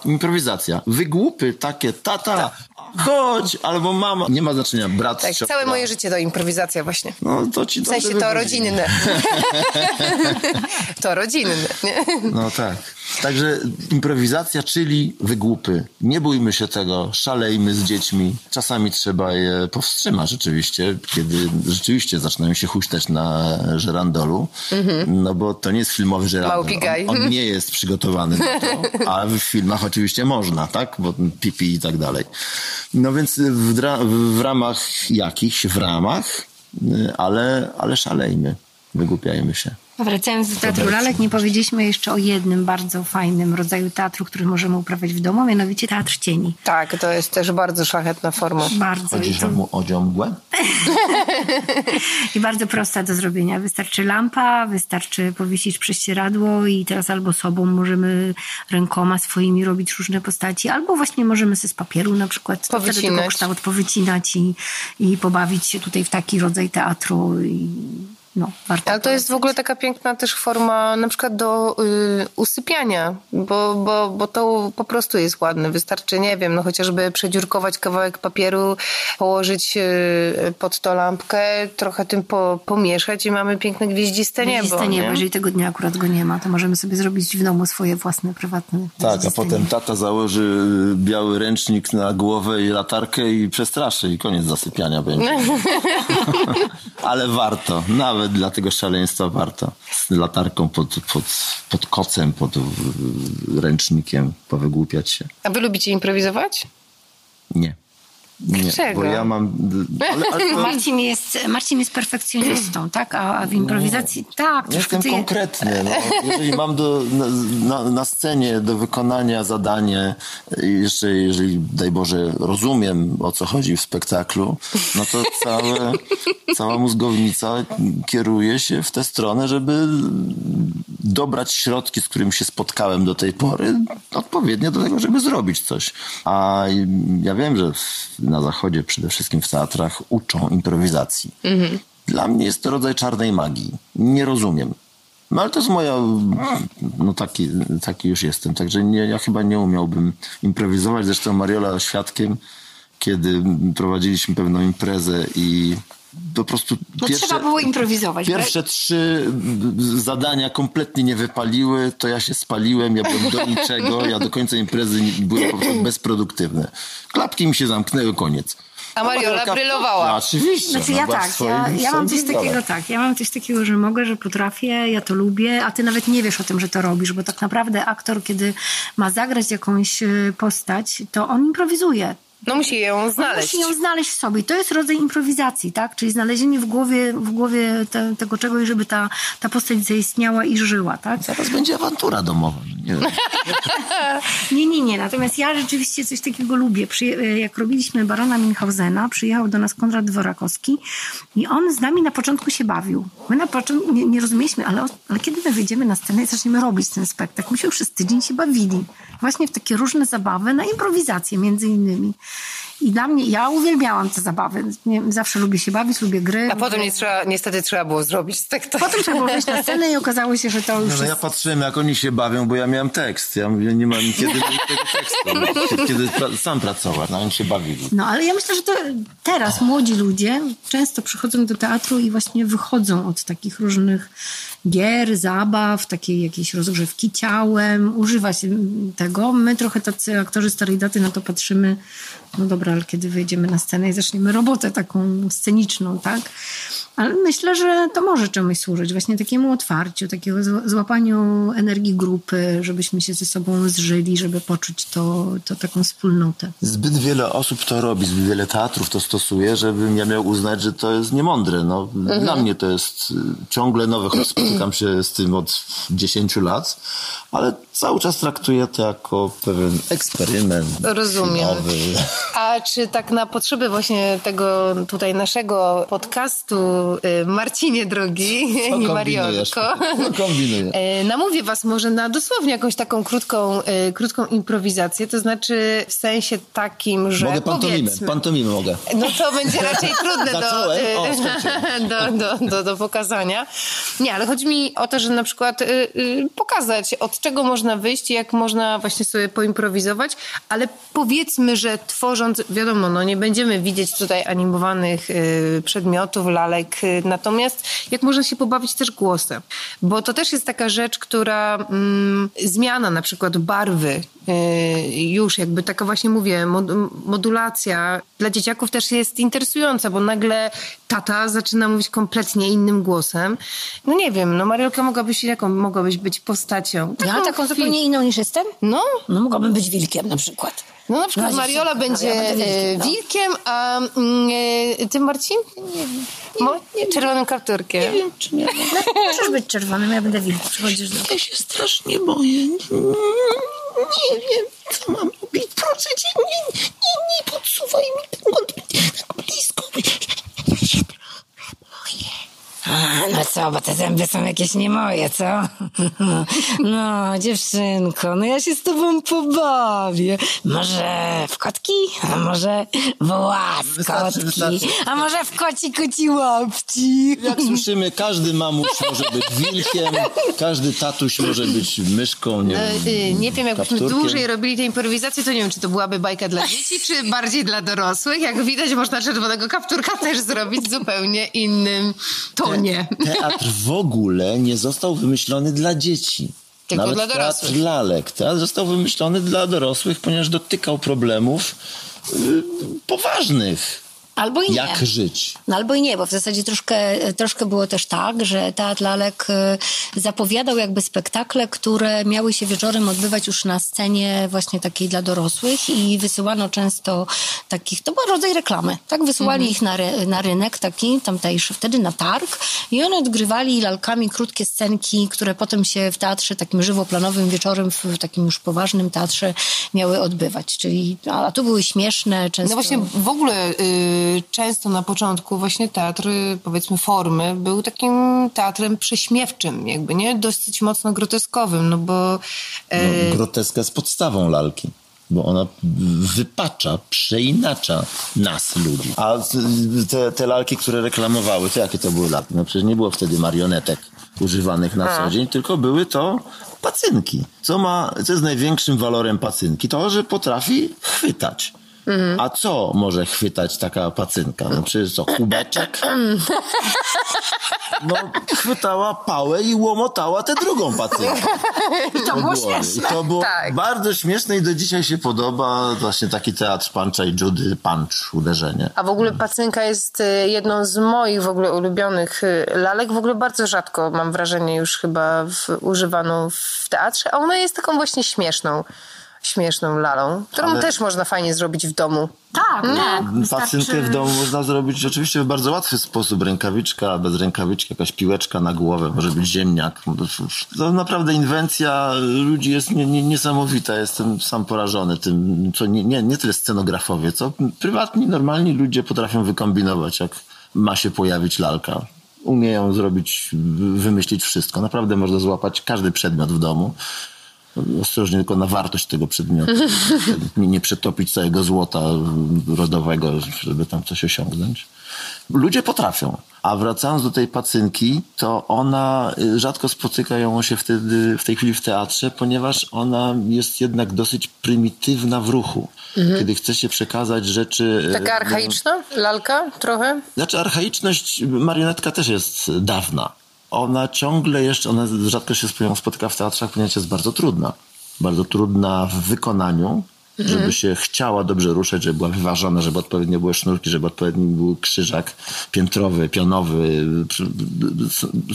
improwizacja. Wygłupy takie, tata, chodź, albo mama. Nie ma znaczenia, brat, Tak, siostra. całe moje życie to improwizacja właśnie. No to ci W sensie to rodzinne. to rodzinne, nie? No tak. Także improwizacja, czyli wygłupy. Nie bójmy się tego, szalejmy z dziećmi. Czasami trzeba je powstrzymać rzeczywiście, kiedy rzeczywiście zaczynają się huśtać na żerandolu. No bo to nie jest filmowy żerandol. On, on nie jest przygotowany na to, a w filmach oczywiście można, tak? Bo pipi i tak dalej. No więc w, w ramach jakichś, w ramach, ale, ale szalejmy. Wygłupiajmy się. Wracając do teatru lalek, nie powiedzieliśmy jeszcze o jednym bardzo fajnym rodzaju teatru, który możemy uprawiać w domu, mianowicie teatr cieni. Tak, to jest też bardzo szlachetna forma. Bardzo. Chodzi mu o dziągłę? I bardzo prosta do zrobienia. Wystarczy lampa, wystarczy powiesić prześcieradło i teraz albo sobą możemy rękoma swoimi robić różne postaci, albo właśnie możemy sobie z papieru na przykład wtedy Powycinać. tego kształt powycinać i, i pobawić się tutaj w taki rodzaj teatru i no, warto. Ale to jest w ogóle taka piękna też forma na przykład do y, usypiania, bo, bo, bo to po prostu jest ładne. Wystarczy, nie wiem, no chociażby przedziurkować kawałek papieru, położyć y, pod to lampkę, trochę tym po, pomieszać i mamy piękne gwieździste niebo. Gwieździste niebo. nie? Jeżeli tego dnia akurat go nie ma, to możemy sobie zrobić w domu swoje własne, prywatne Tak, a potem tata założy biały ręcznik na głowę i latarkę i przestraszy i koniec zasypiania będzie. Ale warto, nawet dla tego szaleństwa warto. Z latarką pod, pod, pod kocem, pod ręcznikiem powygłupiać się. A wy lubicie improwizować? Nie. Nie, Dlaczego? bo ja mam... Ale, ale to, Marcin jest, Marcin jest perfekcjonistą, tak? A, a w improwizacji... Tak, troszkę Jestem ty... konkretny. No. Jeżeli mam do, na, na, na scenie do wykonania zadanie, i jeszcze jeżeli, daj Boże, rozumiem o co chodzi w spektaklu, no to całe, cała mózgownica kieruje się w tę stronę, żeby dobrać środki, z którymi się spotkałem do tej pory, odpowiednio do tego, żeby zrobić coś. A ja wiem, że w- na zachodzie, przede wszystkim w teatrach, uczą improwizacji. Dla mnie jest to rodzaj czarnej magii. Nie rozumiem. No ale to jest moja, no taki, taki już jestem, także nie, ja chyba nie umiałbym improwizować. Zresztą Mariola świadkiem, kiedy prowadziliśmy pewną imprezę i po prostu No trzeba było improwizować. Pierwsze trzy zadania kompletnie nie wypaliły, to ja się spaliłem, ja byłem do niczego, ja do końca imprezy byłem po prostu bezproduktywny. Klapki mi się zamknęły, koniec. A Mariola brylowała. No, oczywiście. Znaczy ja tak, ja, ja mam coś takiego tak, ja mam coś takiego, że mogę, że potrafię, ja to lubię, a ty nawet nie wiesz o tym, że to robisz, bo tak naprawdę aktor, kiedy ma zagrać jakąś e, postać, to on improwizuje. No musi ją znaleźć. Musi ją znaleźć w sobie. I to jest rodzaj improwizacji, tak? Czyli znalezienie w głowie, w głowie te, tego czegoś, żeby ta, ta postać zaistniała i żyła, tak? Zaraz będzie awantura domowa. Nie. Nie, nie. Natomiast ja rzeczywiście coś takiego lubię. Przyje- jak robiliśmy Barona Minchausena, przyjechał do nas Konrad Dworakowski i on z nami na początku się bawił. My na początku nie, nie rozumieliśmy, ale, ale kiedy my wyjdziemy na scenę i zaczniemy robić ten spektakl, myśmy przez tydzień się bawili. Właśnie w takie różne zabawy, na improwizację między innymi. I dla mnie, ja uwielbiałam te zabawy. Nie, zawsze lubię się bawić, lubię gry. A potem nie trzeba, niestety trzeba było zrobić spektakl. Potem trzeba było wejść na scenę i okazało się, że to już No, no ja jest... patrzyłem, jak oni się bawią, bo ja miałem tekst. Ja nie mam kiedy tego tekstu. Kiedy pra- sam pracować, na nim się bawili. No ale ja myślę, że to teraz młodzi ludzie często przychodzą do teatru i właśnie wychodzą od takich różnych gier, zabaw, takiej jakiejś rozgrzewki ciałem, używa się tego. My trochę tacy aktorzy starej daty na to patrzymy, no dobra, ale kiedy wyjdziemy na scenę i zaczniemy robotę taką sceniczną, tak? Ale myślę, że to może czemuś służyć, właśnie takiemu otwarciu, takiego zł- złapaniu energii grupy, żebyśmy się ze sobą zżyli, żeby poczuć to, to taką wspólnotę. Zbyt wiele osób to robi, zbyt wiele teatrów to stosuje, żebym ja miał uznać, że to jest niemądre. No, Dla mnie to jest y, ciągle nowe, choć spotykam się z tym od 10 lat, ale cały czas traktuję to jako pewien eksperyment. Rozumiem. Nowy. A czy tak na potrzeby właśnie tego tutaj naszego podcastu y, Marcinie drogi Co i? Mariolko, e, namówię was może na dosłownie jakąś taką krótką, e, krótką improwizację, to znaczy w sensie takim, że Mogę pantomimę, pantomimę mogę. No to będzie raczej trudne do? O, y, skończyłem. do, do, do, do pokazania. Nie, ale chodzi mi o to, że na przykład y, y, pokazać, od czego można wyjść jak można właśnie sobie poimprowizować, ale powiedzmy, że tworząc, wiadomo, no nie będziemy widzieć tutaj animowanych y, przedmiotów, lalek, y, natomiast jak można się pobawić też głosem, bo to też jest taka rzecz, która mm, zmiana na przykład barwy y, już jakby taka właśnie mówię, mod, modulacja dla dzieciaków też jest interesująca, bo nagle tata zaczyna mówić kompletnie innym głosem. No nie wiem, no Mariolka mogłabyś, jaką mogłabyś być postacią? Ja taką zupełnie inną niż jestem? No, No mogłabym być wilkiem na przykład. no na przykład No, Mariola będzie wilkiem, no. wilkiem, a mm, e, ty Marcin? Mo- Czerwonym kapturkiem. Czy nie? No, możesz być czerwonym, ja będę wilkiem. Przychodzisz do Ja się strasznie boję. Nie, nie wiem, co mam robić. Proszę cię, nie, nie, nie podsuwaj mi tak blisko. Ja się no co, bo te zęby są jakieś nie moje, co? No, dziewczynko, no ja się z tobą pobawię. Może w kotki? A może w łaskotki? wystarczy. A może w koci koci łapci? Jak słyszymy, każdy mamuś może być wilkiem, każdy tatuś może być myszką, nie, E, wiem, y, Nie wiem, jakbyśmy dłużej robili tę improwizację, to nie wiem, czy to byłaby bajka dla dzieci, czy bardziej dla dorosłych. Jak widać, można czerwonego kapturka też zrobić zupełnie innym tonie. Teatr w ogóle nie został wymyślony dla dzieci. Tylko Nawet dla teatr dorosłych. lalek. Teatr został wymyślony dla dorosłych, ponieważ dotykał problemów y, poważnych. Albo i nie. Jak żyć? No albo i nie, bo w zasadzie troszkę, troszkę było też tak, że Teatr Lalek e, zapowiadał jakby spektakle, które miały się wieczorem odbywać już na scenie właśnie takiej dla dorosłych i wysyłano często takich, to był rodzaj reklamy, tak? Wysyłali ich na, ry, na rynek taki tamtejszy, wtedy na targ i one odgrywali lalkami krótkie scenki, które potem się w teatrze takim żywoplanowym wieczorem, w takim już poważnym teatrze miały odbywać, czyli, a tu były śmieszne, często... No właśnie w ogóle y, często na początku właśnie teatr, powiedzmy formy, był takim teatrem prześmiewczym, jakby, nie? Dosyć mocno groteskowym, no bo... e, No, groteska jest podstawą lalki. Bo ona wypacza, przeinacza nas, ludzi. A te, te lalki, które reklamowały, to jakie to były lalki? No przecież nie było wtedy marionetek używanych na co dzień, tylko były to pacynki. Co ma, co jest największym walorem pacynki? To, że potrafi chwytać. A co może chwytać taka pacynka? No przecież co, kubeczek? No, chwytała pałę i łomotała tę drugą pacynkę. I to było śmieszne. I to było Tak. bardzo śmieszne i do dzisiaj się podoba właśnie taki teatr Puncha i Judy, punch, uderzenie. A w ogóle pacynka jest y, jedną z moich w ogóle ulubionych y, lalek. W ogóle bardzo rzadko mam wrażenie już chyba w, używaną w teatrze, a ona jest taką właśnie śmieszną, śmieszną lalą, którą Ale- też można fajnie zrobić w domu. Tak, tak. Pacynkę w domu można zrobić oczywiście w bardzo łatwy sposób. Rękawiczka, bez rękawiczki, jakaś piłeczka na głowę, może być ziemniak. To naprawdę inwencja ludzi jest nie, nie, niesamowita. Jestem sam porażony tym, co nie, nie, nie tyle scenografowie, co prywatni, normalni ludzie potrafią wykombinować, jak ma się pojawić lalka. Umieją zrobić, wymyślić wszystko. Naprawdę można złapać każdy przedmiot w domu. Ostrożnie tylko na wartość tego przedmiotu. nie, nie przetopić całego złota rodowego, żeby tam coś osiągnąć. Ludzie potrafią. A wracając do tej pacynki, to ona y, rzadko spotyka ją się wtedy, w tej chwili w teatrze, ponieważ ona jest jednak dosyć prymitywna w ruchu. Kiedy chce się przekazać rzeczy. y, Taka archaiczna? Lalka trochę? Znaczy archaiczność marionetka też jest dawna. Ona ciągle jeszcze, ona rzadko się spotyka w teatrach, ponieważ jest bardzo trudna. Bardzo trudna w wykonaniu, żeby się chciała dobrze ruszać, żeby była wyważona, żeby odpowiednio były sznurki, żeby odpowiedni był krzyżak piętrowy, pionowy.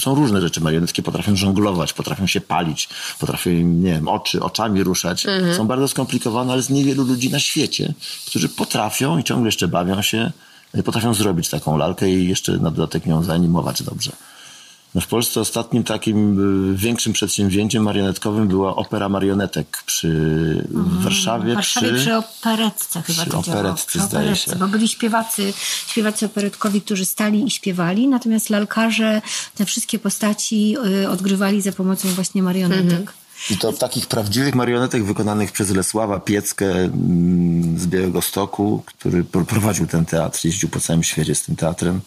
Są różne rzeczy. Marionetki potrafią żonglować, potrafią się palić, potrafią, nie wiem, oczy, oczami ruszać. Są bardzo skomplikowane, ale jest niewielu ludzi na świecie, którzy potrafią i ciągle jeszcze bawią się, potrafią zrobić taką lalkę i jeszcze na dodatek ją zaanimować dobrze. No w Polsce ostatnim takim y, większym przedsięwzięciem marionetkowym była opera marionetek przy, w Warszawie. W Warszawie przy, przy operetce chyba przy to działało. operetce, Przy zdaje operetce, się. Bo byli śpiewacy, śpiewacy operetkowi, którzy stali i śpiewali, natomiast lalkarze te wszystkie postaci y, odgrywali za pomocą właśnie marionetek. I to takich prawdziwych marionetek wykonanych przez Lesława Pieckę mm, z Białego Stoku, który pro- prowadził ten teatr, jeździł po całym świecie z tym teatrem.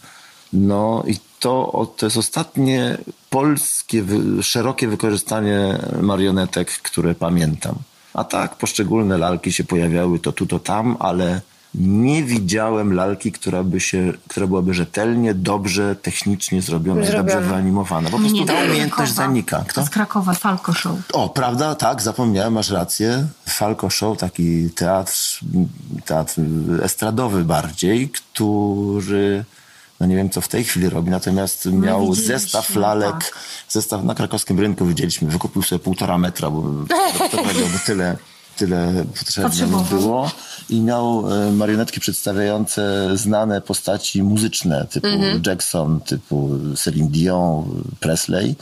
No i to, to jest ostatnie polskie, szerokie wykorzystanie marionetek, które pamiętam. A tak, poszczególne lalki się pojawiały to tu, to tam, ale nie widziałem lalki, która, by się, która byłaby rzetelnie, dobrze, technicznie zrobiona dobrze wyanimowana. Po prostu ta to z umiejętność Krakowa. zanika. Kto? Z Krakowa, Falco Show. O, prawda? Tak, zapomniałem, masz rację. Falco Show, taki teatr, teatr estradowy bardziej, który, no nie wiem co w tej chwili robi, natomiast miał widzieliśmy, zestaw lalek, tak. zestaw na krakowskim rynku widzieliśmy, wykupił sobie półtora metra, bo bo tyle, tyle potrzebne było. I miał e, marionetki przedstawiające znane postaci muzyczne, typu Jackson, typu Celine Dion, Presley.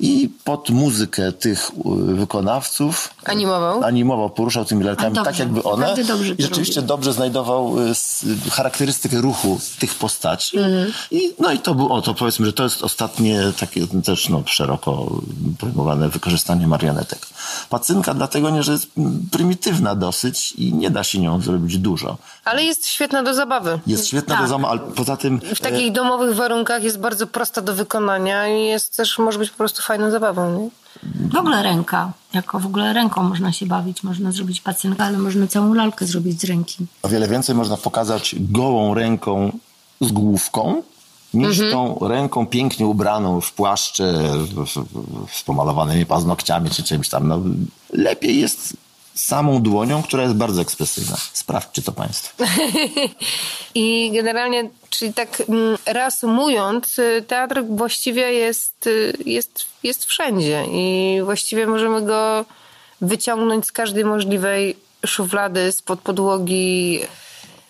I pod muzykę tych e, wykonawców Animował? animował, poruszał tymi lalkami dobrze, tak, jakby one. I rzeczywiście robił. dobrze znajdował e, charakterystykę ruchu tych postaci. I, no i to było, o, to powiedzmy, że to jest ostatnie takie też no, szeroko pojmowane wykorzystanie marionetek. Pacynka dlatego nie, że jest mm, prymitywna dosyć i nie da się nią zrobić dużo. Ale jest świetna do zabawy. Jest świetna Tak. do zama, ale poza tym W takich domowych warunkach jest bardzo prosta do wykonania i jest też, może być po prostu fajną zabawą. Nie? W ogóle ręka. Jako w ogóle ręką można się bawić. Można zrobić pacynkę, ale można całą lalkę zrobić z ręki. o wiele więcej można pokazać gołą ręką z główką, niż tą ręką pięknie ubraną w płaszcze, w- w- z pomalowanymi paznokciami czy czymś tam. No, lepiej jest samą dłonią, która jest bardzo ekspresyjna. Sprawdźcie to Państwo. I generalnie, czyli tak mm, reasumując, y, teatr właściwie jest, y, jest, jest wszędzie i właściwie możemy go wyciągnąć z każdej możliwej szuflady, spod podłogi,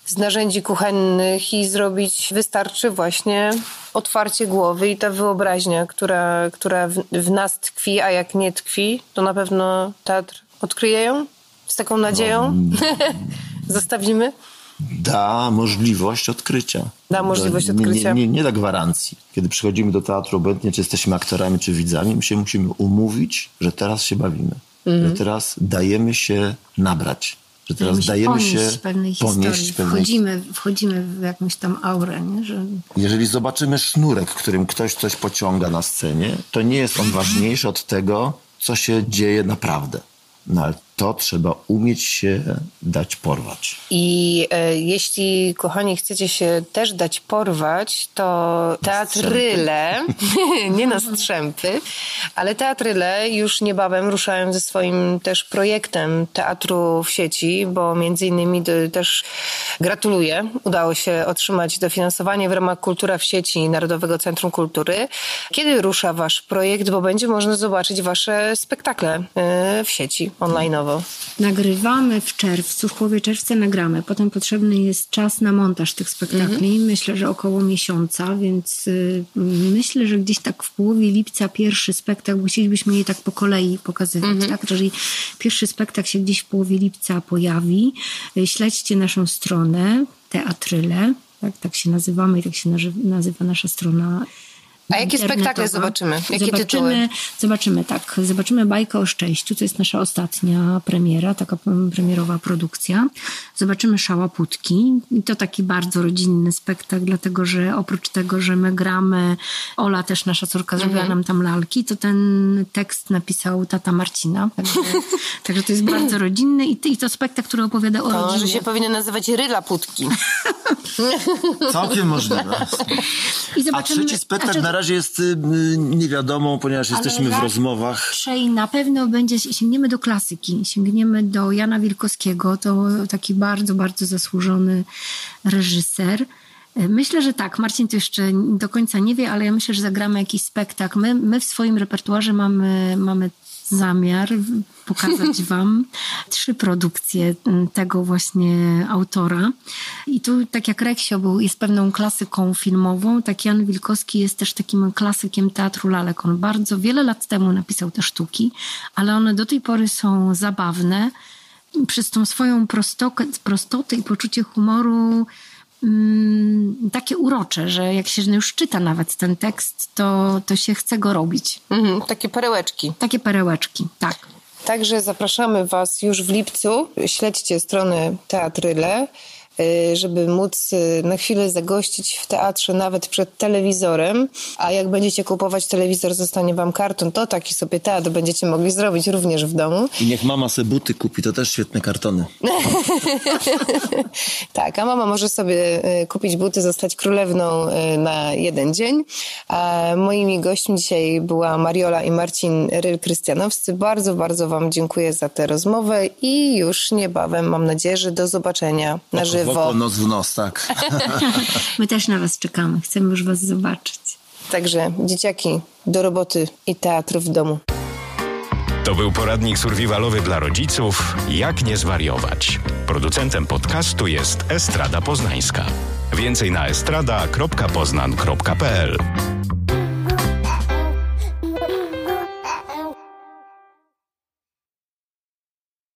z narzędzi kuchennych i zrobić, wystarczy właśnie otwarcie głowy i ta wyobraźnia, która, która w, w nas tkwi, a jak nie tkwi, to na pewno teatr odkryje ją z taką nadzieją. Zostawimy. Da możliwość odkrycia. Da możliwość nie, odkrycia. Nie, nie, nie da gwarancji. Kiedy przychodzimy do teatru, obojętnie czy jesteśmy aktorami, czy widzami, my się musimy umówić, że teraz się bawimy. Mhm. Że teraz dajemy się nabrać. Że teraz Musimy dajemy ponieść się pewnej ponieść historii. pewnej Wchodzimy, wchodzimy w jakąś tam aurę, nie? że Jeżeli zobaczymy sznurek, którym ktoś coś pociąga na scenie, to nie jest on ważniejszy od tego, co się dzieje naprawdę. No ale to trzeba umieć się dać porwać. I e, jeśli, kochani, chcecie się też dać porwać, to teatryle, nie na strzępy, ale teatryle już niebawem ruszają ze swoim też projektem teatru w sieci, bo między innymi do, też gratuluję. Udało się otrzymać dofinansowanie w ramach Kultura w sieci Narodowego Centrum Kultury. Kiedy rusza wasz projekt, bo będzie można zobaczyć wasze spektakle e, w sieci nagrywamy w czerwcu, w połowie czerwca nagramy. Potem potrzebny jest czas na montaż tych spektakli. Myślę, że około miesiąca, więc y, myślę, że gdzieś tak w połowie lipca pierwszy spektakl, chcielibyśmy je tak po kolei pokazywać. Tak? Jeżeli pierwszy spektakl się gdzieś w połowie lipca pojawi, y, śledźcie naszą stronę Teatryle. Tak, tak się nazywamy i tak się nazy- nazywa nasza strona A jakie spektakle zobaczymy? Jakie zobaczymy, tytuły? Zobaczymy, tak. Zobaczymy Bajkę o Szczęściu, to jest nasza ostatnia premiera, taka premierowa produkcja. Zobaczymy Szałaputki i to taki bardzo rodzinny spektakl, dlatego że oprócz tego, że my gramy, Ola też nasza córka zrobiła Mhm. nam tam lalki, to ten tekst napisał tata Marcina. Także, także to jest bardzo rodzinny i, i to spektakl, który opowiada o To, rodzinie. że się powinien nazywać Ryla Putki. Całkiem możliwe. I A zobaczymy- trzeci spektakl na razie jest y, niewiadomą, ponieważ jesteśmy w rozmowach. Raczej na pewno będzie, sięgniemy do klasyki, sięgniemy do Jana Wilkowskiego, to taki bardzo, bardzo zasłużony reżyser. Myślę, że tak, Marcin to jeszcze do końca nie wie, ale ja myślę, że zagramy jakiś spektakl. My, my w swoim repertuarze mamy, mamy zamiar pokazać wam trzy produkcje tego właśnie autora. I tu, tak jak Reksio był, jest pewną klasyką filmową, tak Jan Wilkowski jest też takim klasykiem teatru lalek. On bardzo wiele lat temu napisał te sztuki, ale one do tej pory są zabawne. Przez tą swoją prostokę, prostotę i poczucie humoru mm, takie urocze, że jak się już czyta nawet ten tekst, to, to się chce go robić. Mhm, takie perełeczki. Takie perełeczki, tak. Także zapraszamy Was już w lipcu. Śledźcie stronę Teatryle, żeby móc y, na chwilę zagościć w teatrze nawet przed telewizorem. A jak będziecie kupować telewizor, zostanie Wam karton, to taki sobie teatr będziecie mogli zrobić również w domu. I niech mama se buty kupi, to też świetne kartony. tak, a mama może sobie y, kupić buty, zostać królewną y, na jeden dzień. A moimi gośćmi dzisiaj była Mariola i Marcin Ryl-Krystianowscy. Bardzo, bardzo Wam dziękuję za tę rozmowę i już niebawem mam nadzieję, że do zobaczenia na W żywo. oko, nos w nos, tak. My też na was czekamy, chcemy już was zobaczyć. Także dzieciaki do roboty i teatr w domu. To był poradnik survivalowy dla rodziców Jak nie zwariować. Producentem podcastu jest Estrada Poznańska. Więcej na estrada.poznan.pl